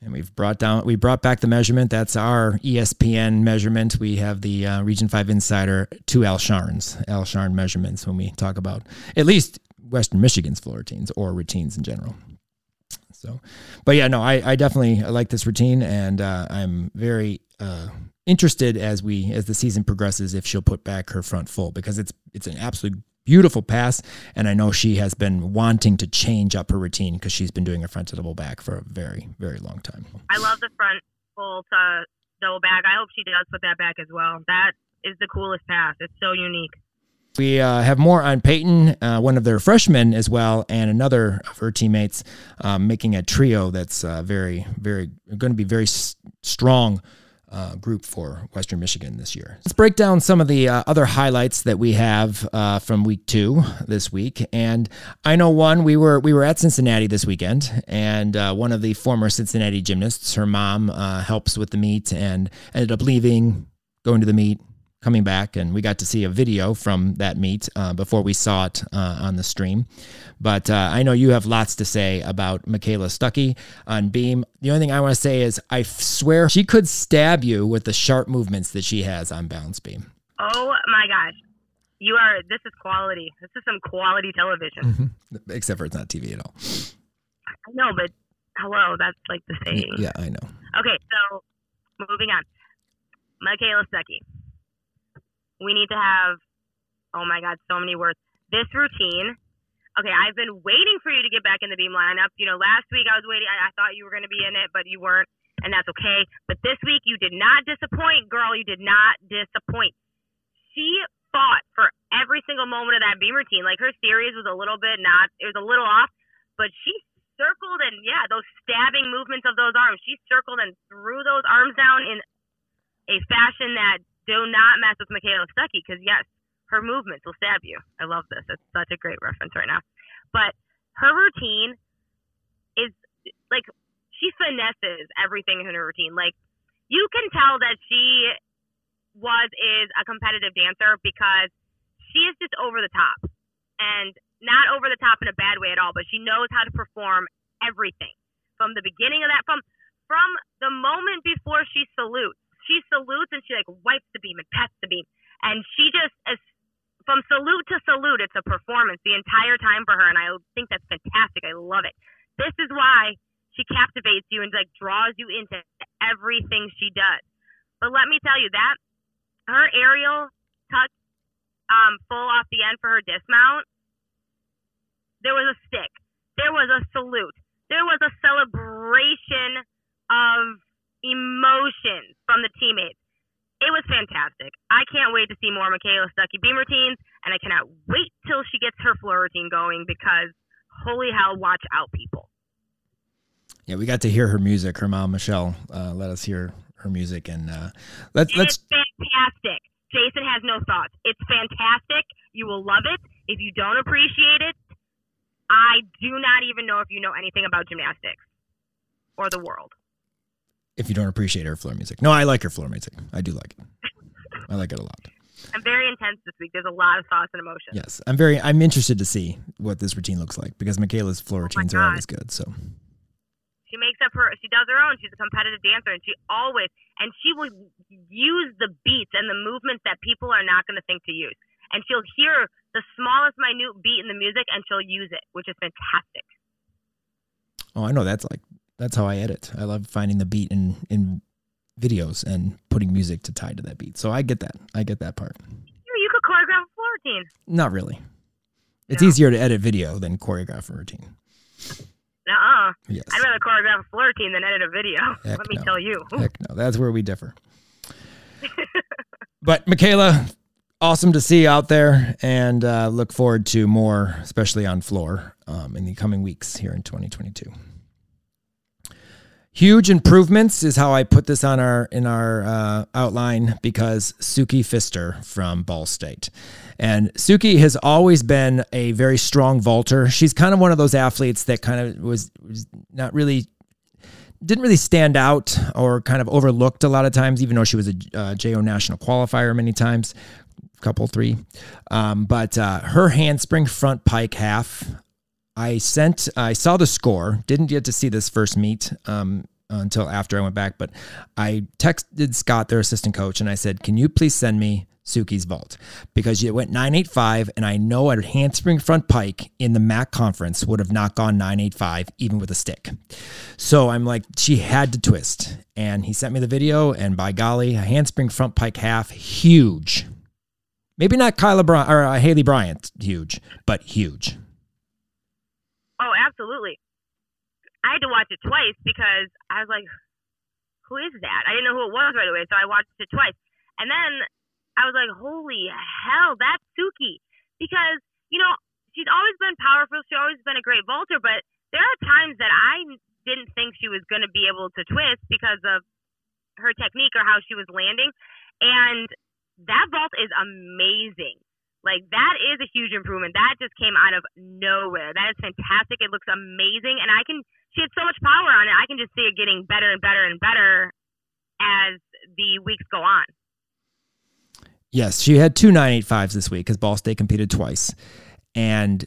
And we've brought down, we brought back the measurement. That's our ESPN measurement. We have the uh, Region 5 Insider, two L Sharns, L Sharn measurements when we talk about at least Western Michigan's floor routines or routines in general. So, but yeah, no, I, I definitely like this routine and uh, I'm very uh, interested as we, as the season progresses, if she'll put back her front full because it's, it's an absolute beautiful pass. And I know she has been wanting to change up her routine because she's been doing a front to double back for a very, very long time. I love the front full to double back. I hope she does put that back as well. That is the coolest pass. It's so unique. We uh, have more on Peyton, uh, one of their freshmen as well, and another of her teammates um, making a trio that's uh, very, very going to be very s- strong uh, group for Western Michigan this year. Let's break down some of the uh, other highlights that we have uh, from week two this week. And I know one we were we were at Cincinnati this weekend, and uh, one of the former Cincinnati gymnasts, her mom uh, helps with the meet, and ended up leaving, going to the meet, coming back, and we got to see a video from that meet uh, before we saw it uh, on the stream. But uh, I know you have lots to say about Michaela Stuckey on beam. The only thing I want to say is I swear she could stab you with the sharp movements that she has on balance beam. Oh my gosh. You are, this is quality. This is some quality television. Mm-hmm. Except for it's not TV at all. I know, but hello, that's like the saying. Yeah, I know. Okay, so moving on. Michaela Stuckey we need to have, oh my God, so many words. This routine. Okay, I've been waiting for you to get back in the beam lineup. You know, last week I was waiting. I, I thought you were going to be in it, but you weren't, and that's okay. But this week you did not disappoint, girl. You did not disappoint. She fought for every single moment of that beam routine. Like her series was a little bit not, it was a little off, but she circled and yeah, those stabbing movements of those arms. She circled and threw those arms down in a fashion that do not mess with Michaela Stuckey because yes, her movements will stab you. I love this. It's such a great reference right now. But her routine is like she finesses everything in her routine. Like you can tell that she was is a competitive dancer because she is just over the top and not over the top in a bad way at all, but she knows how to perform everything from the beginning of that from from the moment before she salutes she salutes and she like wipes the beam and pets the beam, and she just as from salute to salute, it's a performance the entire time for her, and I think that's fantastic. I love it. This is why she captivates you and like draws you into everything she does. But let me tell you that her aerial touch um, full off the end for her dismount, there was a stick, there was a salute, there was a celebration of emotions from the teammates. It was fantastic. I can't wait to see more Michaela Stucky beam routines, and I cannot wait till she gets her floor routine going because holy hell, watch out, people. Yeah, we got to hear her music. Her mom, Michelle, uh, let us hear her music, and uh, let's let's. It's fantastic. Jason has no thoughts. It's fantastic. You will love it. If you don't appreciate it, I do not even know if you know anything about gymnastics or the world if you don't appreciate her floor music. No, I like her floor music. I do like it. I like it a lot. I'm very intense this week. There's a lot of thoughts and emotions. Yes, I'm very. I'm interested to see what this routine looks like because Michaela's floor oh routines are always good. So she makes up her. She does her own. She's a competitive dancer, and she always and she will use the beats and the movements that people are not going to think to use. And she'll hear the smallest minute beat in the music, and she'll use it, which is fantastic. Oh, I know that's like that's how I edit. I love finding the beat in in videos and putting music to tie to that beat. So I get that. I get that part. You could choreograph a floor routine. Not really. It's no. easier to edit video than choreograph a routine. uh Yes. I'd rather choreograph a floor routine than edit a video. Heck Let me no. tell you. Heck no. That's where we differ. but Michaela, awesome to see you out there and uh, look forward to more, especially on floor um, in the coming weeks here in 2022. Huge improvements is how I put this on our in our uh, outline because Suki Pfister from Ball State. And Suki has always been a very strong vaulter. She's kind of one of those athletes that kind of was, was not really didn't really stand out or kind of overlooked a lot of times, even though she was a uh, JO national qualifier many times, couple three. Um, but uh, her handspring front pike half I sent, I saw the score, didn't get to see this first meet um, until after I went back. But I texted Scott, their assistant coach, and I said, "Can you please send me Suki's vault because it went 985 and I know a handspring front pike in the MAC conference would have not gone 985 even with a stick. So I'm like she had to twist and he sent me the video and by golly a handspring front pike half huge. Maybe not Kyla Bryant or uh, Haleigh Bryant huge, but huge. Oh, absolutely. I had to watch it twice because I was like, who is that? I didn't know who it was right away, so I watched it twice. And then I was like, holy hell, that's Suki. Because, you know, she's always been powerful. She's always been a great vaulter, but there are times that I didn't think she was going to be able to twist because of her technique or how she was landing. And that vault is amazing. Like that is a huge improvement. That just came out of nowhere. That is fantastic. It looks amazing, and I can. She had so much power on it. I can just see it getting better and better and better as the weeks go on. Yes, she had two 985s this week because Ball State competed twice. And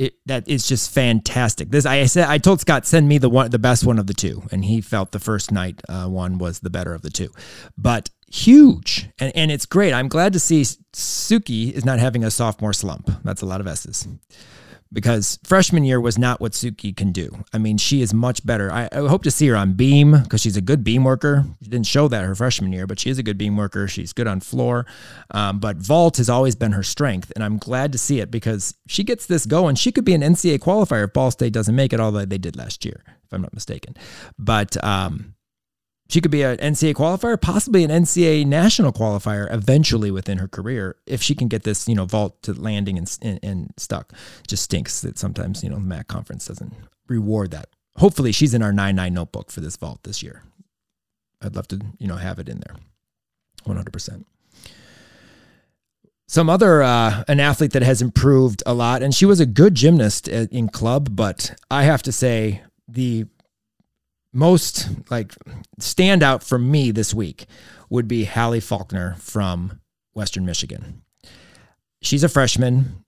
it, that is just fantastic. This I said I told Scott send me the one the best one of the two, and he felt the first night uh, one was the better of the two, but huge and and it's great. I'm glad to see Suki is not having a sophomore slump. That's a lot of S's because freshman year was not what Suki can do. I mean, she is much better. I, I hope to see her on beam because she's a good beam worker. She didn't show that her freshman year, but she is a good beam worker. She's good on floor. Um, but vault has always been her strength, and I'm glad to see it because she gets this going. She could be an NCAA qualifier if Ball State doesn't make it, although they did last year, if I'm not mistaken. But um, she could be an NCAA qualifier, possibly an NCAA national qualifier eventually within her career if she can get this, you know, vault to landing and, and, and stuck. Just stinks that sometimes, you know, the MAC conference doesn't reward that. Hopefully she's in our 9-9 notebook for this vault this year. I'd love to, you know, have it in there 100%. Some other, uh, an athlete that has improved a lot, and she was a good gymnast in club, but I have to say the most like standout for me this week would be Hallie Faulkner from Western Michigan. She's a freshman,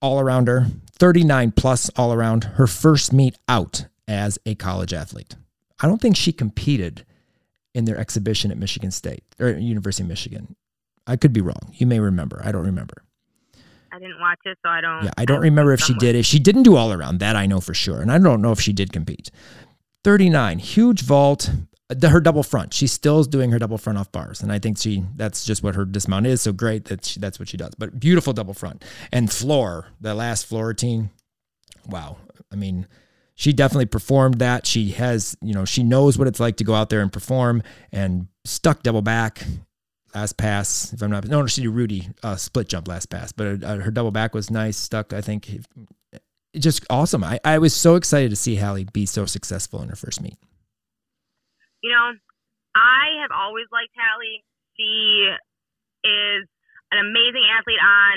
all arounder, 39 plus all around, her first meet out as a college athlete. I don't think she competed in their exhibition at Michigan State or University of Michigan. I could be wrong. You may remember. I don't remember. I didn't watch it, so I don't. Yeah, I don't I remember if she did it. She didn't do all around. That I know for sure, and I don't know if she did compete. Thirty nine, huge vault. Her double front. She still is doing her double front off bars, and I think she that's just what her dismount is. So great that she, that's what she does. But beautiful double front and floor. The last floor routine. Wow. I mean, she definitely performed that. She has, you know, she knows what it's like to go out there and perform and stuck double back last pass. If I'm not, no, she did Rudy uh, split jump last pass, but uh, her double back was nice, stuck. I think just awesome. I, I was so excited to see Hallie be so successful in her first meet. You know, I have always liked Hallie. She is an amazing athlete on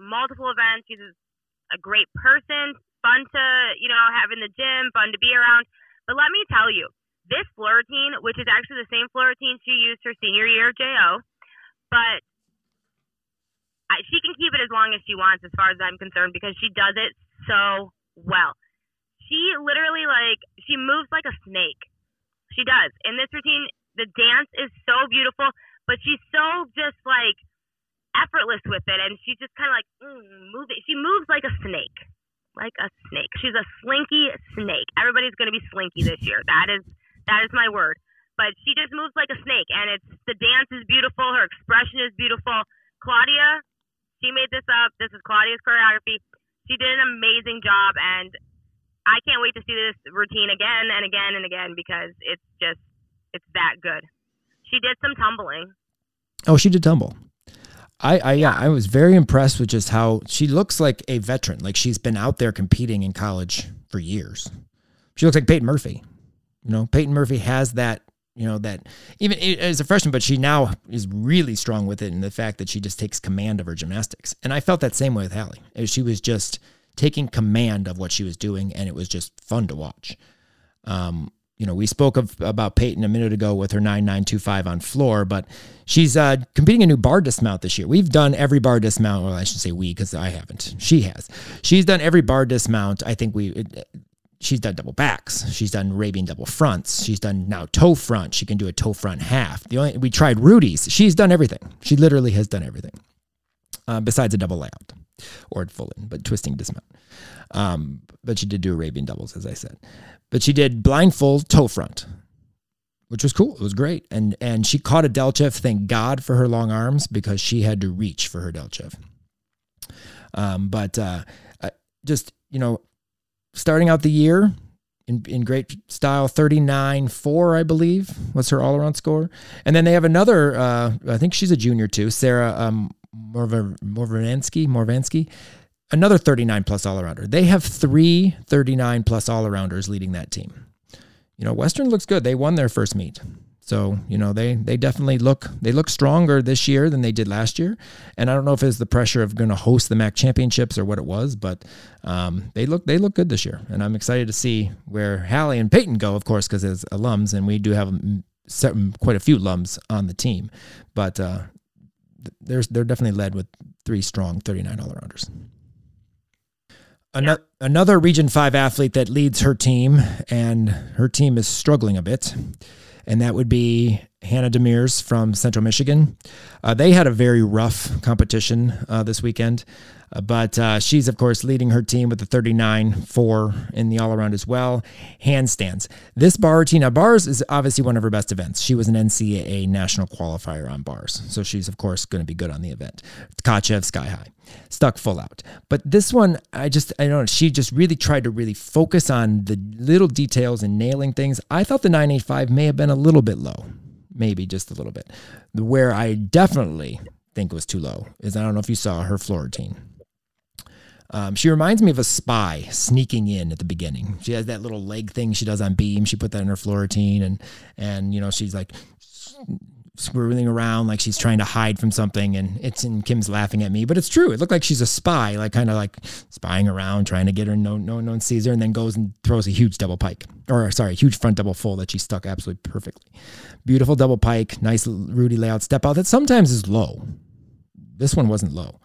multiple events. She's a great person, fun to, you know, have in the gym, fun to be around. But let me tell you, this routine, which is actually the same routine she used her senior year JO, but I, she can keep it as long as she wants, as far as I'm concerned, because she does it so well. She literally like she moves like a snake. She does. In this routine, the dance is so beautiful, but she's so just like effortless with it, and she's just kind of like mm, moving. She moves like a snake, like a snake. She's a slinky snake. Everybody's gonna be slinky this year. That is that is my word but she just moves like a snake, and it's the dance is beautiful, her expression is beautiful. Claudia, she made this up. This is Claudia's choreography. She did an amazing job, and I can't wait to see this routine again and again and again because it's just it's that good. She did some tumbling. Oh, she did tumble. I, I yeah, I was very impressed with just how she looks like a veteran. Like she's been out there competing in college for years. She looks like Peyton Murphy. You know, Peyton Murphy has that you know that even as a freshman but she now is really strong with it and the fact that she just takes command of her gymnastics. And i felt that same way with hallie. She was just taking command of what she was doing and it was just fun to watch. Um, you know we spoke of about peyton a minute ago with her 9925 on floor but she's uh, competing a new bar dismount this year. We've done every bar dismount well i should say we because i haven't. She has. She's done every bar dismount. I think we she's done double backs. She's done Arabian double fronts. She's done now toe front. She can do a toe front half. The only we tried Rudy's. She's done everything. She literally has done everything, uh, besides a double layout or full in, but twisting dismount. Um, but she did do Arabian doubles, as I said. But she did blindfold toe front, which was cool. It was great, and and she caught a Delchev. Thank God for her long arms because she had to reach for her Delchev. Um, but uh, just you know starting out the year in, in great style 39 4 i believe was her all-around score. And then they have another uh, i think she's a junior too sarah um, morvansky morvansky another 39 plus all-arounder. They have three 39 plus all-arounders leading that team. You know western looks good. They won their first meet so you know they they definitely look they look stronger this year than they did last year, and I don't know if it's the pressure of going to host the MAC championships or what it was, but um, they look they look good this year, and I'm excited to see where Hallie and Peyton go, of course, because as alums, and we do have certain, quite a few alums on the team, but uh, there's they're definitely led with three strong 39 all rounders. Another, another Region 5 athlete that leads her team, and her team is struggling a bit, and that would be Hannah Demirs from Central Michigan. Uh, they had a very rough competition uh, this weekend, but uh, she's, of course, leading her team with the 39 4 in the all around as well. Handstands. This bar routine, bars is obviously one of her best events. She was an NCAA national qualifier on bars, so she's, of course, going to be good on the event. Tkachev Sky High stuck full out. But this one, I just, I don't know, she just really tried to really focus on the little details and nailing things. I thought the 985 may have been a little bit low, maybe just a little bit. Where I definitely think was too low is I don't know if you saw her floor routine. Um, she reminds me of a spy sneaking in at the beginning. She has that little leg thing she does on beam. She put that in her floor routine, and and you know she's like swirling around like she's trying to hide from something and it's and Kim's laughing at me but it's true it looked like she's a spy like kind of like spying around trying to get her no no one sees her and then goes and throws a huge double pike or sorry huge front double full that she stuck absolutely perfectly beautiful double pike nice Rudy layout step out that sometimes is low this one wasn't low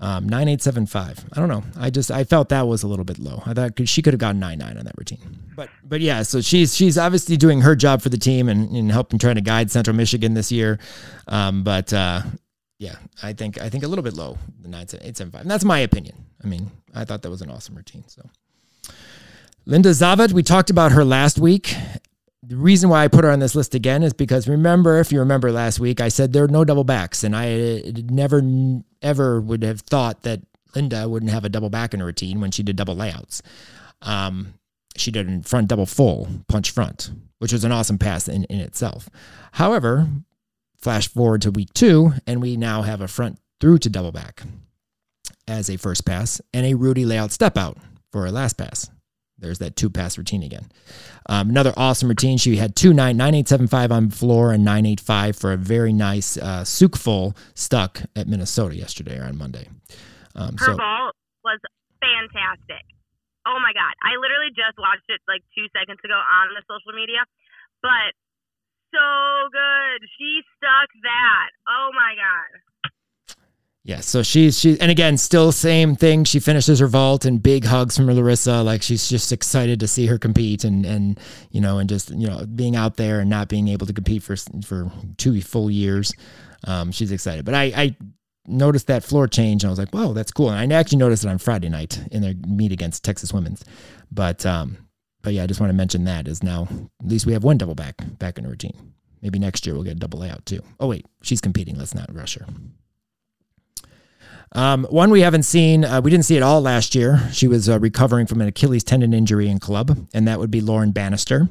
um, 9875. I don't know. I just I felt that was a little bit low. I thought she could have gotten 99 on that routine. But but yeah, so she's she's obviously doing her job for the team and, and helping trying to guide Central Michigan this year. Um, but uh, yeah, I think I think a little bit low the 9875. And that's my opinion. I mean, I thought that was an awesome routine. So Linda Zavat, we talked about her last week the reason why I put her on this list again is because remember, if you remember last week, I said there are no double backs, and I never ever would have thought that Linda wouldn't have a double back in her routine when she did double layouts. Um, she did a front double full punch front, which was an awesome pass in, in itself. However, flash forward to week two, and we now have a front through to double back as a first pass and a Rudy layout step out for a last pass. There's that two pass routine again. Um, another awesome routine. She had two nine nine eight seven five on floor and nine eight five for a very nice uh, full stuck at Minnesota yesterday or on Monday. Um, Her so, ball was fantastic. Oh my god! I literally just watched it like two seconds ago on the social media, but so good. She stuck that. Oh my god. Yeah, so she's she and again still same thing. She finishes her vault and big hugs from Larissa. Like she's just excited to see her compete and and you know and just you know being out there and not being able to compete for for two full years. Um, she's excited. But I I noticed that floor change and I was like, whoa, that's cool. And I actually noticed it on Friday night in their meet against Texas Women's. But um, but yeah, I just want to mention that is now at least we have one double back back in the routine. Maybe next year we'll get a double layout too. Oh wait, she's competing. Let's not rush her. Um, one we haven't seen, uh, we didn't see it all last year. She was uh, recovering from an Achilles tendon injury in club, and that would be Lauren Bannister.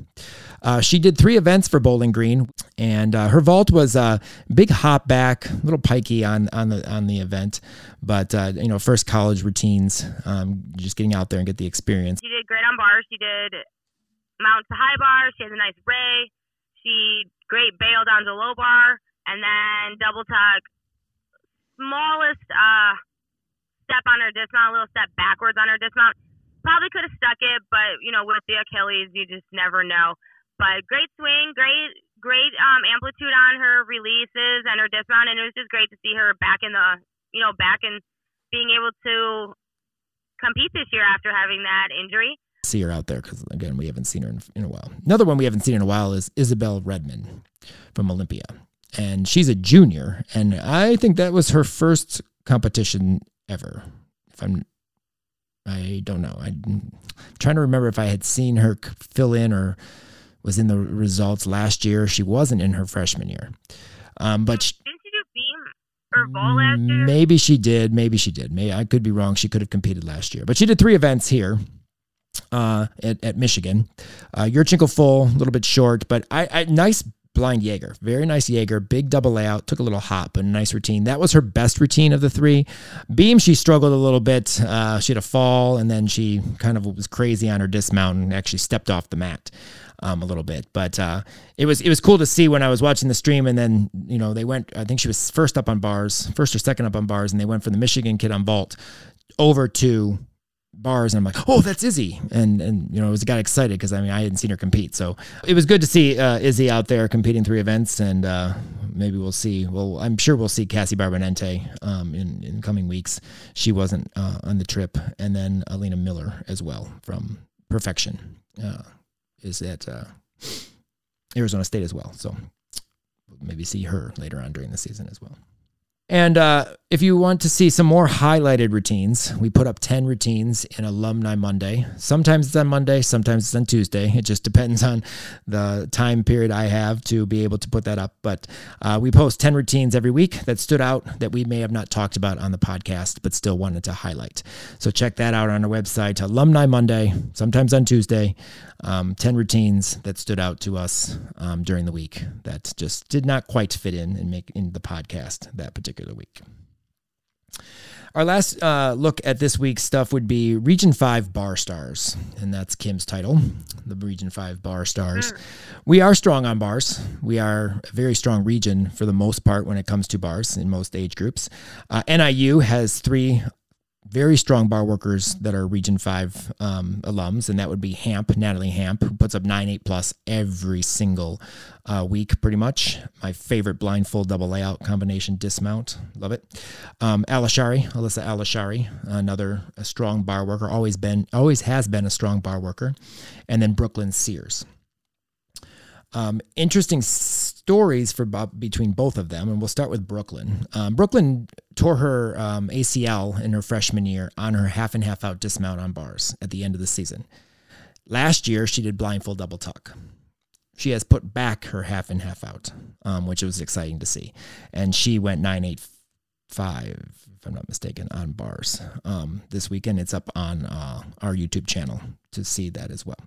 Uh, she did three events for Bowling Green, and uh, her vault was a uh, big hop back, a little pikey on on the on the event, but uh, you know, first college routines, um, just getting out there and get the experience. She did great on bars. She did mount to high bar. She has a nice ray. She great bail down to low bar, and then double tuck smallest uh, step on her dismount, a little step backwards on her dismount. Probably could have stuck it, but you know, with the Achilles, you just never know. But great swing, great, great um, amplitude on her releases and her dismount, and it was just great to see her back in the, you know, back and being able to compete this year after having that injury. see her out there because again, we haven't seen her in, in, a while. Another one we haven't seen in a while is Isabel Redman from Olympia, and she's a junior, and I think that was her first competition ever. If I'm, I don't know. I'm trying to remember if I had seen her fill in or was in the results last year. She wasn't in her freshman year, um, but. She, or last year? Maybe she did. Maybe she did. Maybe I could be wrong. She could have competed last year, but she did three events here uh, at, at Michigan. Uh, Yurchenko full, a little bit short, but I, I nice blind Jaeger. Very nice Jaeger. Big double layout. Took a little hop, but a nice routine. That was her best routine of the three. Beam, she struggled a little bit. Uh, she had a fall, and then she kind of was crazy on her dismount and actually stepped off the mat um, a little bit. But uh, it was it was cool to see when I was watching the stream, and then you know they went. I think she was first up on bars, first or second up on bars, and they went from the Michigan kid on vault over to bars and I'm like, oh, that's Izzy. And, and you know, I was got excited because I mean, I hadn't seen her compete. So it was good to see uh, Izzy out there competing three events. And uh, maybe we'll see. Well, I'm sure we'll see Cassie Barbanente um, in, in coming weeks. She wasn't uh, on the trip. And then Alina Miller as well from Perfection. Uh, is at uh, Arizona State as well. So maybe see her later on during the season as well. And uh, if you want to see some more highlighted routines, we put up 10 routines in Alumni Monday. Sometimes it's on Monday, sometimes it's on Tuesday. It just depends on the time period I have to be able to put that up. But uh, we post 10 routines every week that stood out that we may have not talked about on the podcast, but still wanted to highlight. So check that out on our website, Alumni Monday, sometimes on Tuesday. Um, 10 routines that stood out to us um, during the week that just did not quite fit in and make in the podcast that particular week. Our last uh, look at this week's stuff would be Region 5 Bar Stars, and that's Kim's title, the Region 5 Bar Stars. Mm. We are strong on bars. We are a very strong region for the most part when it comes to bars in most age groups. Uh, NIU has three very strong bar workers that are Region 5 um, alums, and that would be Hamp, Natalie Hamp, who puts up 9 8 plus every single uh, week, pretty much. My favorite blindfold double layout combination dismount. Love it. Um, Alashari, Alyssa Alashari, another strong bar worker, always been, always has been a strong bar worker. And then Brooklyn Sears. Um, interesting stories for between both of them, and we'll start with Brooklyn. Um, Brooklyn tore her um, ACL in her freshman year on her half and half out dismount on bars at the end of the season. Last year, she did blindfold double tuck. She has put back her half and half out, um, which was exciting to see, and she went nine eight five, if I'm not mistaken, on bars um, this weekend. It's up on uh, our YouTube channel to see that as well.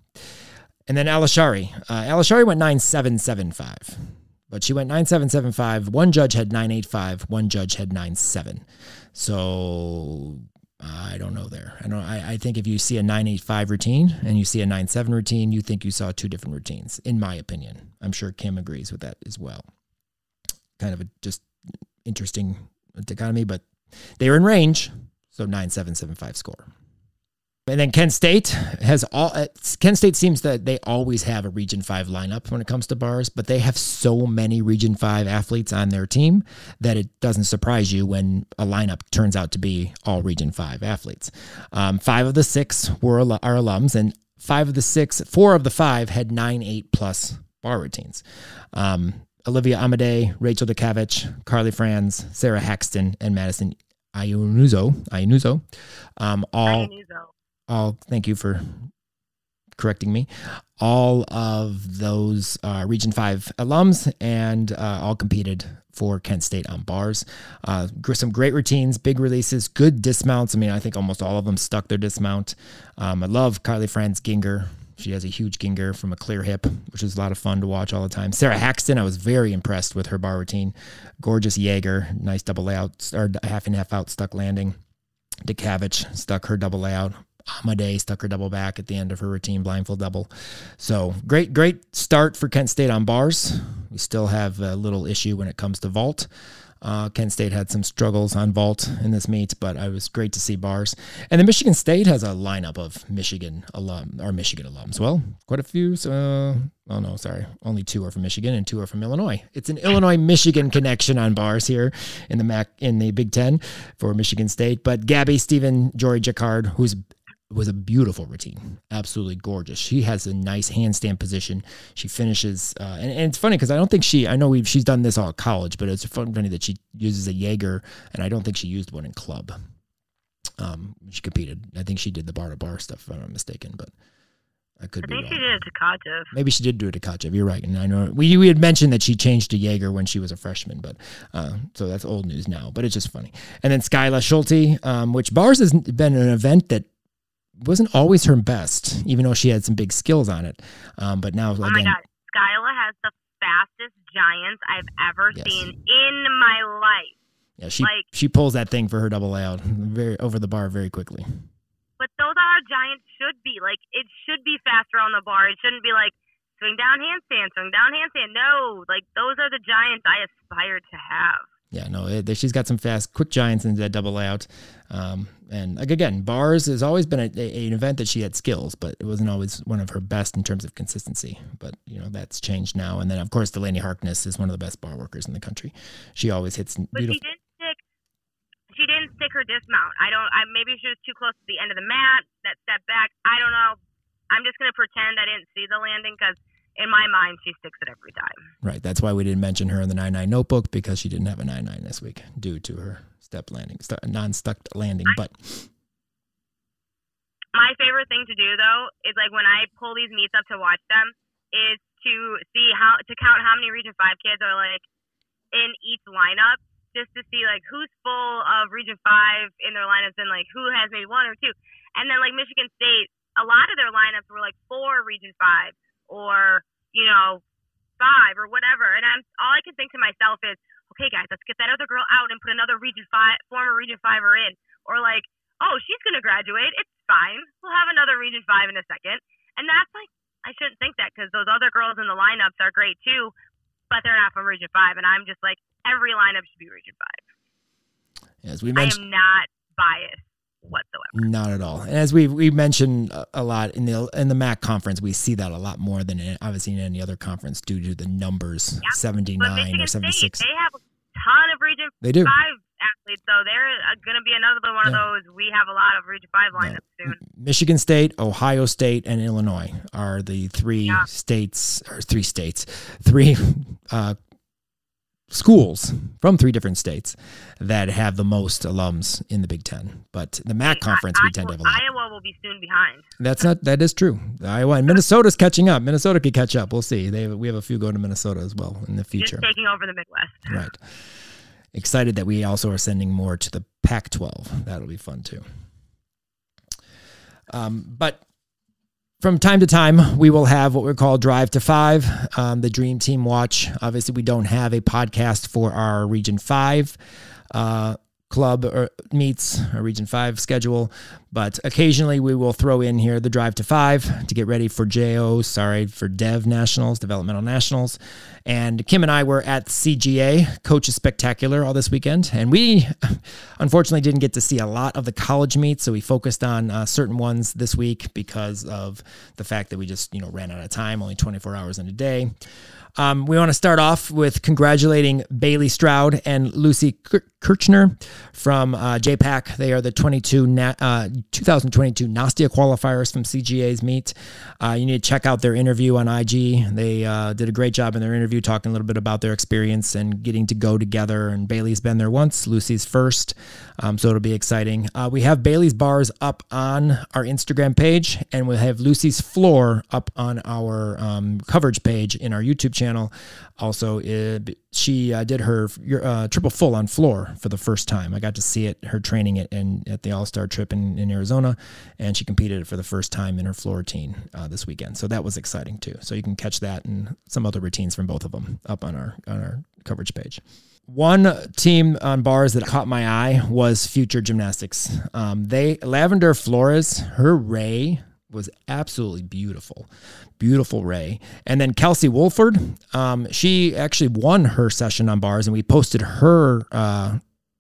And then Alashari. Uh, went 9775, but she went 9775. One judge had 985, one judge had 97. So I don't know there. I don't I, I think if you see a 985 routine and you see a 97 routine, you think you saw two different routines, in my opinion. I'm sure Kim agrees with that as well. Kind of a just interesting dichotomy, but they were in range. So 9775 score. And then Kent State has all. Uh, Kent State seems that they always have a Region Five lineup when it comes to bars, but they have so many Region Five athletes on their team that it doesn't surprise you when a lineup turns out to be all Region Five athletes. Um, five of the six were are alums, and five of the six, four of the five had nine eight plus bar routines. Um, Olivia Amade, Rachel Dekavich, Carly Franz, Sarah Haxton, and Madison Ionuzo, Ionuzo, um, all Ionuzo all thank you for correcting me. All of those uh, Region 5 alums and uh, all competed for Kent State on bars. Uh, some great routines, big releases, good dismounts. I mean, I think almost all of them stuck their dismount. Um, I love Carly Franz Ginger. She has a huge ginger from a clear hip, which is a lot of fun to watch all the time. Sarah Haxton, I was very impressed with her bar routine. Gorgeous Jaeger, nice double layout or half and half out stuck landing. Dekavich stuck her double layout. Amade stuck her double back at the end of her routine blindfold double. So great, great start for Kent State on bars. We still have a little issue when it comes to vault. Uh, Kent State had some struggles on vault in this meet, but it was great to see bars. And then Michigan State has a lineup of Michigan alum or Michigan alums. Well, quite a few. So, oh no, sorry, only two are from Michigan and two are from Illinois. It's an Illinois Michigan connection on bars here in the Mac in the Big Ten for Michigan State. But Gabby, Stephen, Jory Jacquard, who's was a beautiful routine, absolutely gorgeous. She has a nice handstand position. She finishes, uh, and, and, it's funny because I don't think she. I know we've she's done this all at college, but it's funny that she uses a Jaeger, and I don't think she used one in club. Um, she competed. I think she did the bar to bar stuff, if I'm not mistaken, but I could I be think wrong. she did it to. Maybe she did do it to. You're right, and I know we we had mentioned that she changed to Jaeger when she was a freshman, but uh, so that's old news now. But it's just funny. And then Skyla Schulte, um, which bars has been an event that wasn't always her best, even though she had some big skills on it. Um, but now Oh my again, God, Skyla has the fastest giants I've ever Yes. seen in my life. yeah, she like- she pulls that thing for her double layout very over the bar very quickly. But those are how giants should be. Like it should be faster on the bar. It shouldn't be like swing down handstand, swing down handstand. No, like those are the giants I aspire to have. Yeah, no, it, she's got some fast, quick giants in that double layout. Um, and like again, bars has always been a, a- an event that she had skills, but it wasn't always one of her best in terms of consistency. But you know that's changed now. And then of course, Delaney Harkness is one of the best bar workers in the country. She always hits But beautiful. she didn't stick. She didn't stick her dismount. I don't. I maybe she was too close to the end of the mat. That step back. I don't know. I'm just gonna pretend I didn't see the landing because in my mind she sticks it every time. Right. That's why we didn't mention her in the 9 9 notebook because she didn't have a 9 9 this week due to her step landing, st- non stuck landing. But my favorite thing to do though is like when I pull these meets up to watch them is to see how to count how many Region Five kids are like in each lineup, just to see like who's full of Region Five in their lineups and like who has maybe one or two. And then like Michigan State, a lot of their lineups were like four Region Five or you know five or whatever. And I'm all I can think to myself is, okay guys, let's get that other girl out and put another Region Five former Region Fiver in, or like oh, she's going to graduate. It's fine. We'll have another Region 5 in a second. And that's like, I shouldn't think that because those other girls in the lineups are great too, but they're not from Region 5. And I'm just like, every lineup should be Region 5. as we I mentioned, am not biased whatsoever. Not at all. And as we we mentioned a- lot in the in the MAC conference, we see that a lot more than in, obviously in any other conference due to the numbers, Yeah. seventy nine or seventy six. They have ton of Region They do. 5 athletes, so they're going to be another one of those. We have a lot of Region 5 lineups soon. Michigan State, Ohio State, and Illinois are the three Yeah. states or three states, three uh, schools from three different states that have the most alums in the Big Ten. But the MAC conference, we tend to have a lot. Iowa will be soon behind. That's not that is true. Iowa and Minnesota's catching up. Minnesota could catch up. We'll see. They we have a few going to Minnesota as well in the future. Just taking over the Midwest. Right. Excited that we also are sending more to the Pac 12. That'll be fun too. Um, but from time to time, we will have what we call Drive to Five, um, the Dream Team Watch. Obviously, we don't have a podcast for our Region 5 uh, club or meets, our Region 5 schedule, but occasionally we will throw in here the Drive to Five to get ready for JO, sorry, for Dev Nationals, Developmental Nationals. And Kim and I were at CGA, Coaches Spectacular, all this weekend. And we unfortunately didn't get to see a lot of the college meets, so we focused on uh, certain ones this week because of the fact that we just, you know, ran out of time, only 24 hours in a day. Um, we want to start off with congratulating Bailey Stroud and Lucy Kirchner from uh, JPAC. They are the 22 na- uh, 2022 Nastia qualifiers from CGA's meet. Uh, you need to check out their interview on IG. They uh, did a great job in their interview, talking a little bit about their experience and getting to go together. And Bailey's been there once, Lucy's first, um, so it'll be exciting. Uh, we have Bailey's bars up on our Instagram page, and we'll have Lucy's floor up on our um, coverage page in our YouTube channel. Also, it, she uh, did her uh, triple full on floor for the first time. I got to see it, her training it, and at the All Star trip in, in Arizona, and she competed it for the first time in her floor routine uh, this weekend. So that was exciting too. So you can catch that and some other routines from both of them up on our on our coverage page. One team on bars that caught my eye was Future Gymnastics. Um, they Lavender Flores, her Ray was absolutely beautiful, beautiful Ray. And then Kelsey Wolford, um, she actually won her session on bars, and we posted her uh,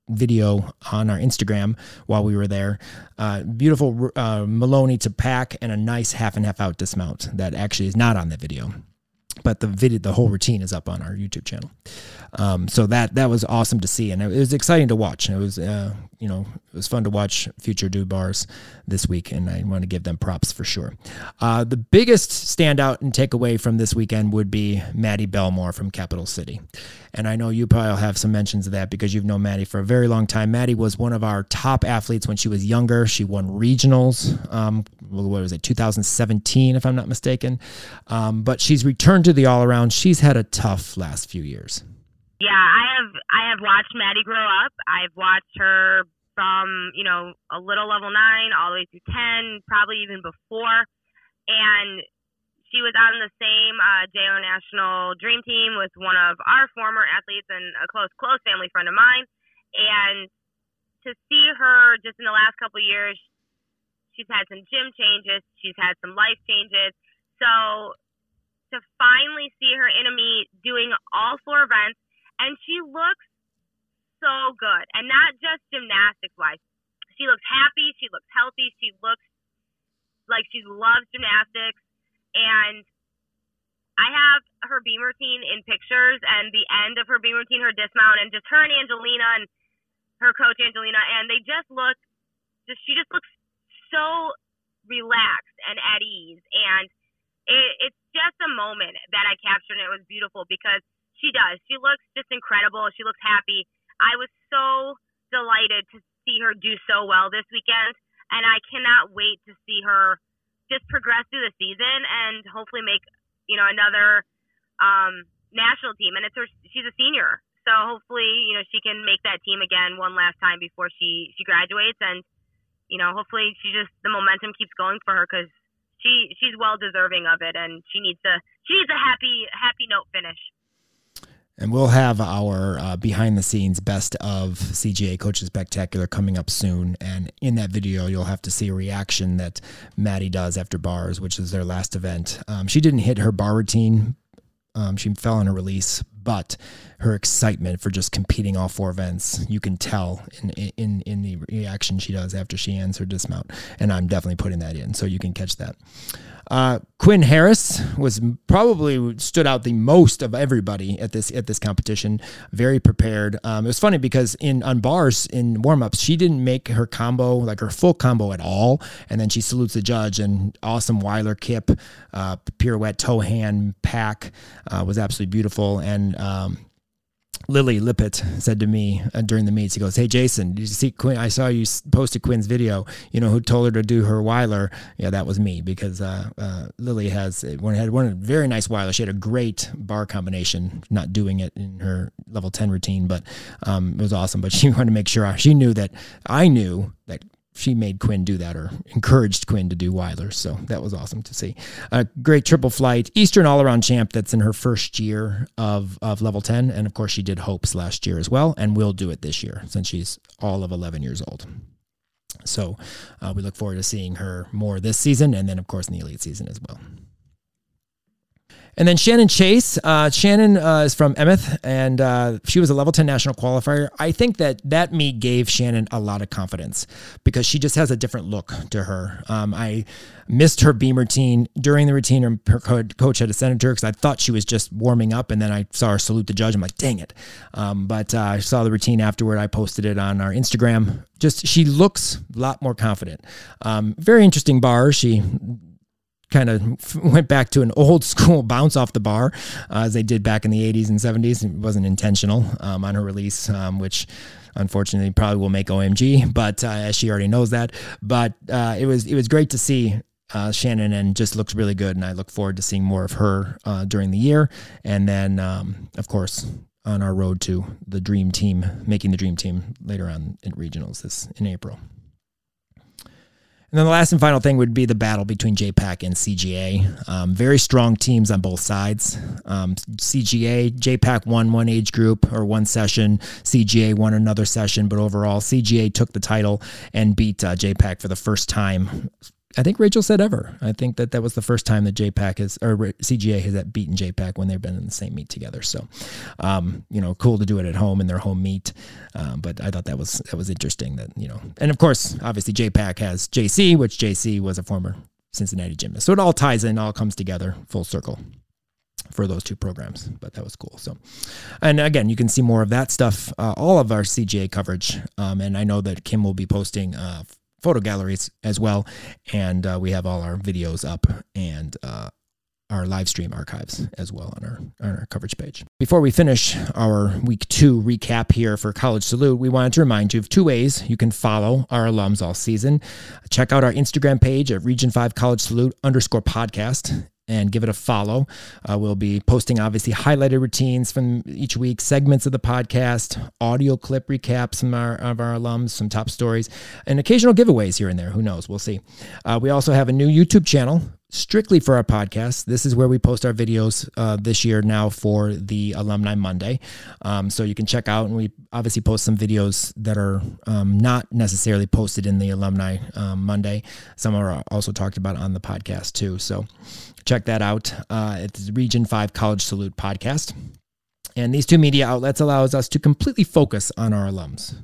video on our Instagram while we were there. Uh, beautiful uh, Maloney to Pak and a nice half and half out dismount that actually is not on the video. but the video, the whole routine is up on our YouTube channel. Um, so that that was awesome to see, and it was exciting to watch. It was uh, you know it was fun to watch future do bars this week, and I want to give them props for sure. Uh, the biggest standout and takeaway from this weekend would be Maddie Belmore from Capital City, and I know you probably have some mentions of that because you've known Maddie for a very long time. Maddie was one of our top athletes when she was younger. She won regionals. Um, what was it, 2017, if I'm not mistaken. Um, but she's returned to the all around. She's had a tough last few years. Yeah, I have I have watched Maddie grow up. I've watched her from, you know, a little level nine all the way through ten, probably even before. And she was out in the same uh, JO National Dream Team with one of our former athletes and a close, close family friend of mine. And to see her just in the last couple of years, she's had some gym changes, she's had some life changes. So to finally see her in a meet doing all four events and she looks so good, and not just gymnastics wise. She looks happy. She looks healthy. She looks like she loves gymnastics, and I have her beam routine in pictures, and the end of her beam routine, her dismount, and just her and Angelina and her coach Angelina, and they just look, just she just looks so relaxed and at ease, and it, it's just a moment that I captured, and it was beautiful because she does. She looks just incredible. She looks happy. I was so delighted to see her do so well this weekend, and I cannot wait to see her just progress through the season and hopefully make you know another um, national team. And it's her. She's a senior, so hopefully you know she can make that team again one last time before she she graduates, and you know hopefully she just the momentum keeps going for her because she she's well deserving of it, and she needs to she needs a happy happy note finish. And we'll have our uh, behind the scenes best of CGA Coaches Spectacular coming up soon. And in that video, you'll have to see a reaction that Maddie does after bars, which is their last event. Um, she didn't hit her bar routine. Um, she fell on a release, but her excitement for just competing all four events, you can tell in, in, in the reaction she does after she ends her dismount. And I'm definitely putting that in so you can catch that. Uh, Quinn Harris was probably stood out the most of everybody at this at this competition. Very prepared. Um, it was funny because in on bars in warmups, she didn't make her combo like her full combo at all, and then she salutes the judge and awesome Weiler kip, uh, pirouette toe hand Pak uh, was absolutely beautiful and. Um, Lily Lippett said to me uh, during the meets, he goes, Hey, Jason, did you see Quinn? I saw you posted Quinn's video. You know who told her to do her Weiler? Yeah, that was me because uh, uh, Lily has one had one very nice Weiler. She had a great bar combination, not doing it in her level 10 routine, but um, it was awesome. But she wanted to make sure she knew that I knew that she made Quinn do that or encouraged Quinn to do Weiler. So that was awesome to see. A great triple flight, Eastern all around champ that's in her first year of, of level 10. And of course, she did Hopes last year as well and will do it this year since she's all of 11 years old. So uh, we look forward to seeing her more this season and then, of course, in the elite season as well. And then Shannon Chase. Uh, Shannon uh, is from Emeth, and uh, she was a level 10 national qualifier. I think that that meet gave Shannon a lot of confidence because she just has a different look to her. Um, I missed her beam routine during the routine. And her coach had send her because I thought she was just warming up, and then I saw her salute the judge. I'm like, dang it! Um, but uh, I saw the routine afterward. I posted it on our Instagram. Just she looks a lot more confident. Um, very interesting bar. She kind of went back to an old school bounce off the bar uh, as they did back in the 80s and 70s. It wasn't intentional um, on her release, um, which unfortunately probably will make OMG, but uh, as she already knows that. But uh, it was it was great to see. Uh, Shannon and just looks really good, and I look forward to seeing more of her uh, during the year. And then, um, of course, on our road to the dream team, making the dream team later on in regionals this in April. And then the last and final thing would be the battle between JPAC and CGA. Um, very strong teams on both sides. Um, CGA, JPAC won one age group or one session. CGA won another session, but overall, CGA took the title and beat uh, JPAC for the first time I think Rachel said ever. I think that that was the first time that JPAC has or CGA has beaten JPAC when they've been in the same meet together. So, um, you know, cool to do it at home in their home meet. Um, but I thought that was that was interesting. That you know, and of course, obviously JPAC has JC, which JC was a former Cincinnati gymnast. So it all ties in, all comes together, full circle. for those two programs, but that was cool. So, and again, you can see more of that stuff, uh, all of our CGA coverage. Um, and I know that Kim will be posting uh, photo galleries as well. And uh, we have all our videos up and uh, our live stream archives as well on our on our coverage page. Before we finish our week two recap here for College Salute, we wanted to remind you of two ways you can follow our alums all season. Check out our Instagram page at Region 5 College Salute underscore podcast and give it a follow. Uh, we'll be posting obviously highlighted routines from each week, segments of the podcast, audio clip recaps from our, of our alums, some top stories, and occasional giveaways here and there. Who knows? We'll see. Uh, we also have a new YouTube channel strictly for our podcast. This is where we post our videos uh, this year now for the Alumni Monday. Um, so you can check out, and we obviously post some videos that are um, not necessarily posted in the Alumni um, Monday. Some are also talked about on the podcast too. So check that out. Uh, it's Region 5 College Salute podcast. And these two media outlets allows us to completely focus on our alums.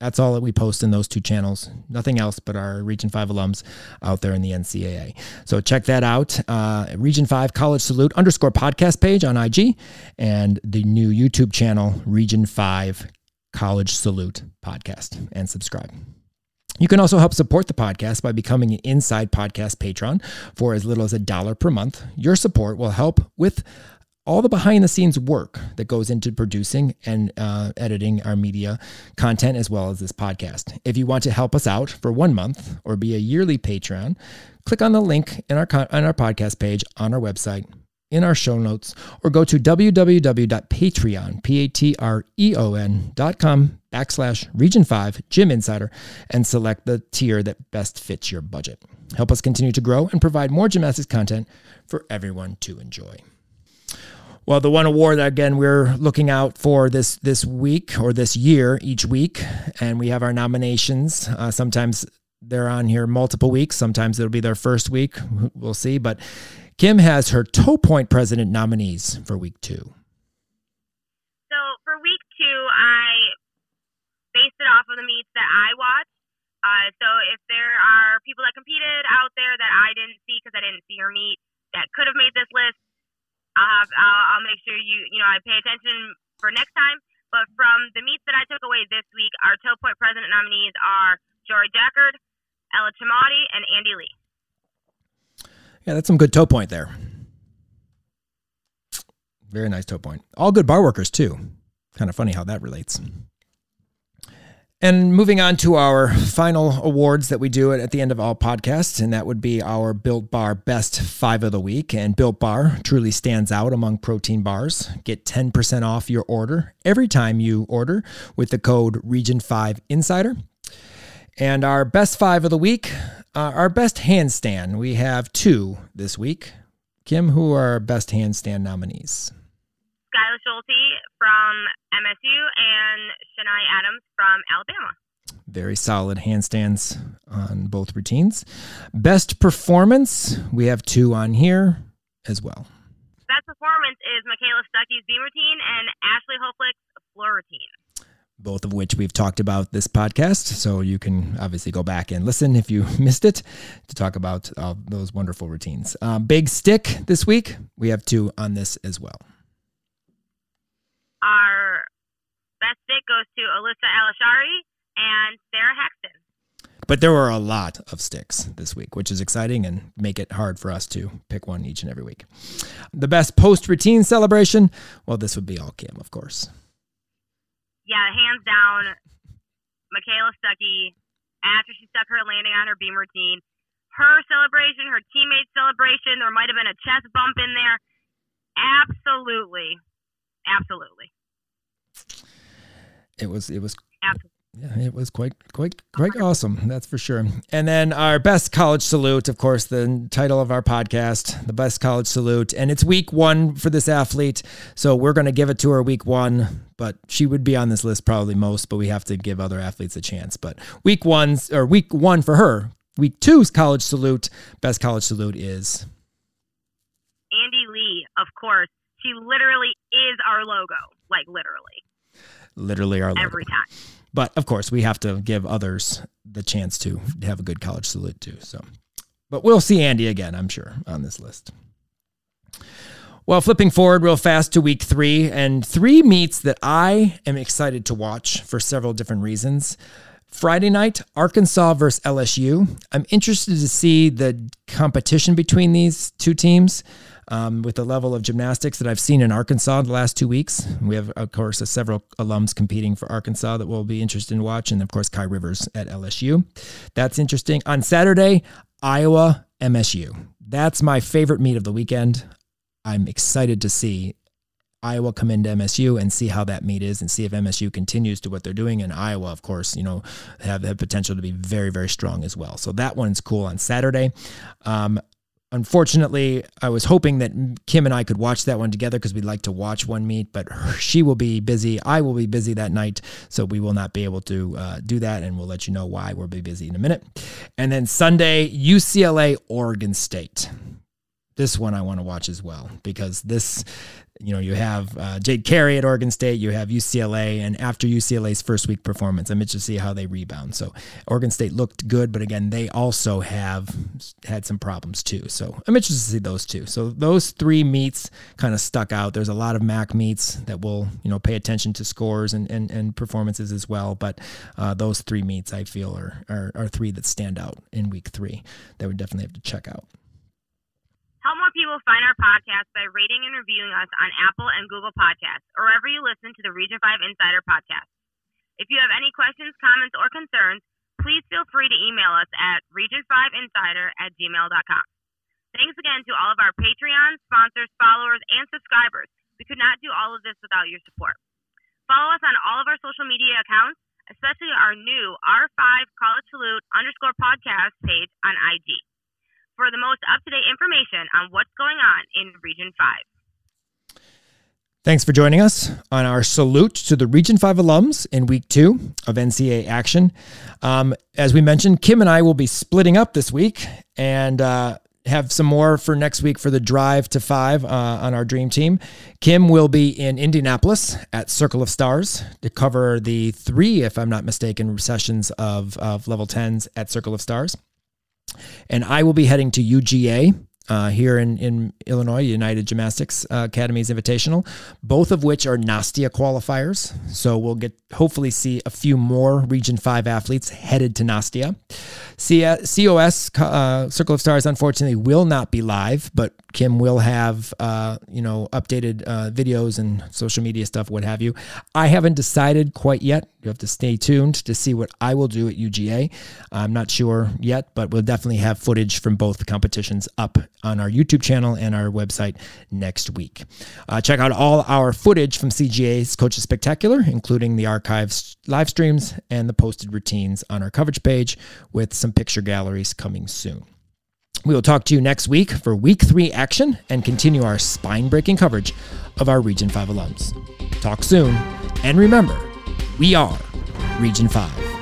That's all that we post in those two channels. Nothing else but our Region 5 alums out there in the NCAA. So check that out. Uh, Region 5 College Salute underscore podcast page on IG and the new YouTube channel, Region 5 College Salute podcast, and subscribe. You can also help support the podcast by becoming an Insider Podcast patron for as little as a dollar per month. Your support will help with all the behind the scenes work that goes into producing and uh, editing our media content as well as this podcast. If you want to help us out for one month or be a yearly patron, click on the link in our on our podcast page on our website in our show notes or go to www.patreon, P-A-T-R-E-O-N dot com backslash region 5 gym insider and select the tier that best fits your budget. Help us continue to grow and provide more gymnastics content for everyone to enjoy. Well, the one award that again we're looking out for this this week or this year each week, and we have our nominations. Uh, sometimes they're on here multiple weeks. Sometimes it'll be their first week. We'll see. But Kim has her toe point president nominees for week two. So for week two, I based it off of the meets that I watched. Uh, so if there are people that competed out there that I didn't see because I didn't see your meet that could have made this list, I'll have I'll, I'll make sure you you know I pay attention for next time. But from the meets that I took away this week, our toe point president nominees are Jory Jackard, Ella Chamati, and Andy Lee. Yeah, that's some good toe point there. Very nice toe point. All good bar workers too. Kind of funny how that relates. And moving on to our final awards that we do at the end of all podcasts, and that would be our Built Bar Best Five of the Week. And Built Bar truly stands out among protein bars. Get 10% off your order every time you order with the code Region5Insider. And our Best Five of the Week, uh, our Best Handstand. We have two this week. Kim, who are our Best Handstand nominees? Skylar Schulte from MSU and Shania Adams from Alabama. Very solid handstands on both routines. Best performance, we have two on here as well. Best performance is Michaela Stuckey's beam routine and Ashley Hoflick's floor routine. Both of which we've talked about this podcast. So you can obviously go back and listen if you missed it to talk about all those wonderful routines. Uh, big stick this week, we have two on this as well. Our best stick goes to Alyssa Alashari and Sarah Haxton. But there were a lot of sticks this week, which is exciting and make it hard for us to pick one each and every week. The best post routine celebration, well, this would be all Kim, of course. Yeah, hands down, Michaela Stuckey, after she stuck her landing on her beam routine, her celebration, her teammates' celebration, there might have been a chest bump in there. Absolutely. Absolutely. It was it was Absolutely. yeah, it was quite quite quite awesome. That's for sure. And then our best college salute, of course, the title of our podcast, the best college salute, and it's week one for this athlete. So we're going to give it to her week one, but she would be on this list probably most. But we have to give other athletes a chance. But week one's or week one for her. Week two's college salute, best college salute is Andy Lee, of course. She literally is our logo. Like literally. literally our logo. Every time. But of course, we have to give others the chance to have a good college salute too. So, but we'll see Andy again, I'm sure, on this list. Well, flipping forward real fast to week three, and three meets that I am excited to watch for several different reasons. Friday night, Arkansas versus LSU. I'm interested to see the competition between these two teams um, with the level of gymnastics that I've seen in Arkansas in the last two weeks. We have, of course, several alums competing for Arkansas that we'll be interested in watching. And of course, Kai Rivers at LSU. That's interesting. On Saturday, Iowa, MSU. That's my favorite meet of the weekend. I'm excited to see Iowa come into MSU and see how that meet is and see if MSU continues to what they're doing. And Iowa, of course, you know, have the potential to be very, very strong as well. So that one's cool on Saturday. Um, unfortunately, I was hoping that Kim and I could watch that one together because we'd like to watch one meet, but she will be busy. I will be busy that night, so we will not be able to uh, do that, and we'll let you know why we'll be busy in a minute. And then Sunday, UCLA, Oregon State this one I want to watch as well because this you know, you have uh, Jade Carey at Oregon State, you have UCLA, and after UCLA's first week performance, I'm interested to see how they rebound. So Oregon State looked good, but again, they also have had some problems too. So I'm interested to see those two. So those three meets kind of stuck out. There's a lot of MAC meets that will, you know, pay attention to scores and, and, and performances as well. But uh, those three meets I feel are, are, are three that stand out in week three that we definitely have to check out. Help more people find our podcast by rating and reviewing us on Apple and Google Podcasts or wherever you listen to the Region 5 Insider podcast. If you have any questions, comments, or concerns, please feel free to email us at region5insider at gmail.com. Thanks again to all of our Patreon, sponsors, followers, and subscribers. We could not do all of this without your support. Follow us on all of our social media accounts, especially our new R5 College Salute underscore podcast page on IG for the most up to date information on what's going on in Region 5. Thanks for joining us on our salute to the Region 5 alums in week two of NCA action. Um, as we mentioned, Kim and I will be splitting up this week and uh, have some more for next week for the drive to five uh, on our dream team. Kim will be in Indianapolis at Circle of Stars to cover the three, if I'm not mistaken, sessions of, of level 10s at Circle of Stars. And I will be heading to UGA uh, here in, in Illinois, United Gymnastics uh, Academy's Invitational, both of which are Nastia qualifiers. So we'll get hopefully see a few more Region 5 athletes headed to Nastia. C- COS, uh, Circle of Stars, unfortunately, will not be live, but Kim will have, uh, you know, updated uh, videos and social media stuff, what have you. I haven't decided quite yet. You have to stay tuned to see what I will do at UGA. I'm not sure yet, but we'll definitely have footage from both competitions up on our YouTube channel and our website next week. Uh, check out all our footage from CGA's Coaches Spectacular, including the archives live streams and the posted routines on our coverage page with some picture galleries coming soon. We will talk to you next week for week three action and continue our spine breaking coverage of our Region 5 alums. Talk soon, and remember, we are Region 5.